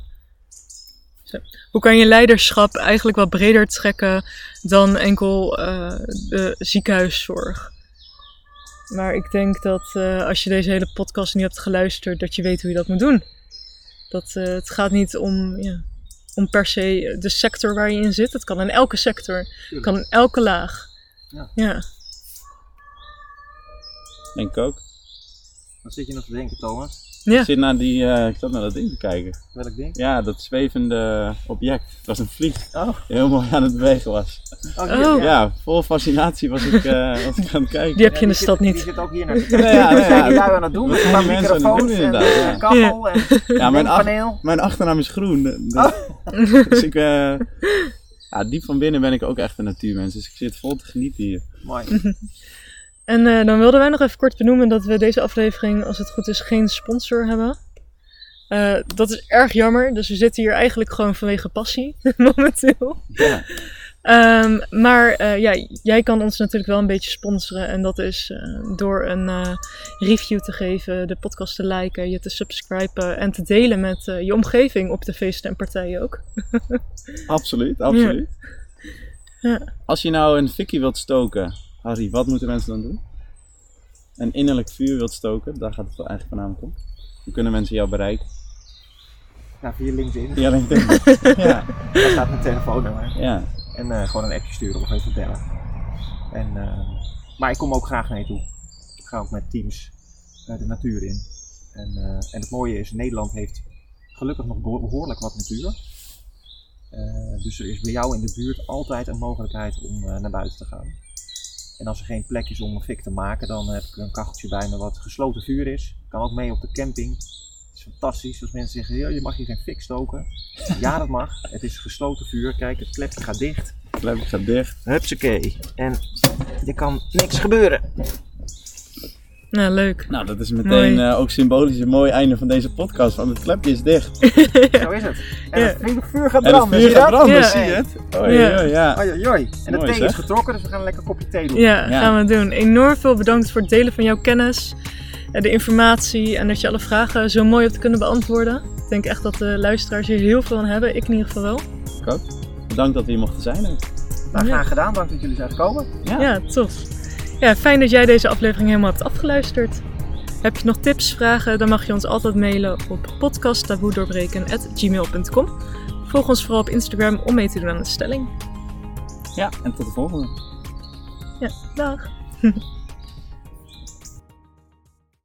Zo. Hoe kan je leiderschap eigenlijk wat breder trekken dan enkel eh, de ziekenhuiszorg? Maar ik denk dat eh, als je deze hele podcast niet hebt geluisterd, dat je weet hoe je dat moet doen. Dat, eh, het gaat niet om, ja, om per se de sector waar je in zit. Het kan in elke sector. Het kan in elke laag. Ja. ja. Denk ik ook. Wat zit je nog te denken, Thomas? Ja. Ik zit naar die, eh, ik zat naar dat ding te kijken. Welk ding? Ja, dat zwevende object. Het was een vlieg Oh, die heel mooi aan het bewegen was. oh, Oh. Ja, vol fascinatie was ik, eh, was ik aan het kijken. Die heb je in de stad zit, niet. Die zit ook hier naar te kijken. Ja, ja, Wat ja. die aan het doen? Met een en inderdaad, een ja. kachel en Ja, mijn, ach- mijn achternaam is groen. Dus, dus ik, eh, ja, diep van binnen ben ik ook echt een natuurmens. Dus ik zit vol te genieten hier. Mooi. En eh, dan wilden wij nog even kort benoemen dat we deze aflevering, als het goed is, geen sponsor hebben. Eh, dat is erg jammer, dus we zitten hier eigenlijk gewoon vanwege passie momenteel. Ja. Ehm, maar eh, ja, jij kan ons natuurlijk wel een beetje sponsoren. En dat is door een review te geven, de podcast te liken, je te subscriben en te delen met je omgeving op de feesten en partijen ook. Absoluut, absoluut. Ja. Als je nou een fikkie wilt stoken, Harry, wat moeten mensen dan doen? Een innerlijk vuur wilt stoken, daar gaat het wel eigenlijk voornamelijk om. Hoe kunnen mensen jou bereiken? Ja, via LinkedIn. Ja, LinkedIn. ja, Daar staat mijn telefoonnummer. ja. En eh, gewoon een appje sturen of even bellen. En, eh, maar ik kom ook graag naar je toe. Ik ga ook met teams eh, de natuur in. En, en het mooie is, Nederland heeft gelukkig nog beho- behoorlijk wat natuur. Dus er is bij jou in de buurt altijd een mogelijkheid om naar buiten te gaan. En als er geen plek is om een fik te maken, dan heb ik een kacheltje bij me wat gesloten vuur is. Ik kan ook mee op de camping. Het is fantastisch als mensen zeggen, "Ja, je mag hier geen fik stoken. Ja, dat mag. Het is gesloten vuur. Kijk, het klepje gaat dicht. Klepje gaat dicht. Hupsakee. En er kan niks gebeuren. Nou, leuk. Nou, dat is meteen eh, ook symbolisch een mooi einde van deze podcast, want het klepje is dicht. Zo is het. En Ja. het vuur- gaat En het branden. vuur zie je gaat dat? branden, Ja. zie je het? Oei, Ja. oei, ja. Oei. En de thee zeg. is getrokken, dus we gaan een lekker kopje thee doen. Ja, Ja. gaan we doen. Enorm veel bedankt voor het delen van jouw kennis, en de informatie en dat je alle vragen zo mooi hebt kunnen beantwoorden. Ik denk echt dat de luisteraars hier heel veel aan hebben. Ik in ieder geval wel. Ik ook. Bedankt dat we hier mochten zijn. ook. Nou, Ja. graag gedaan. Dank dat jullie zijn gekomen. Ja. Ja, tof. Ja, fijn dat jij deze aflevering helemaal hebt afgeluisterd. Heb je nog tips, vragen, dan mag je ons altijd mailen op podcasttaboedoorbreken.gmail.com. Volg ons vooral op Instagram om mee te doen aan de stelling. ja, en tot de volgende. Ja, dag.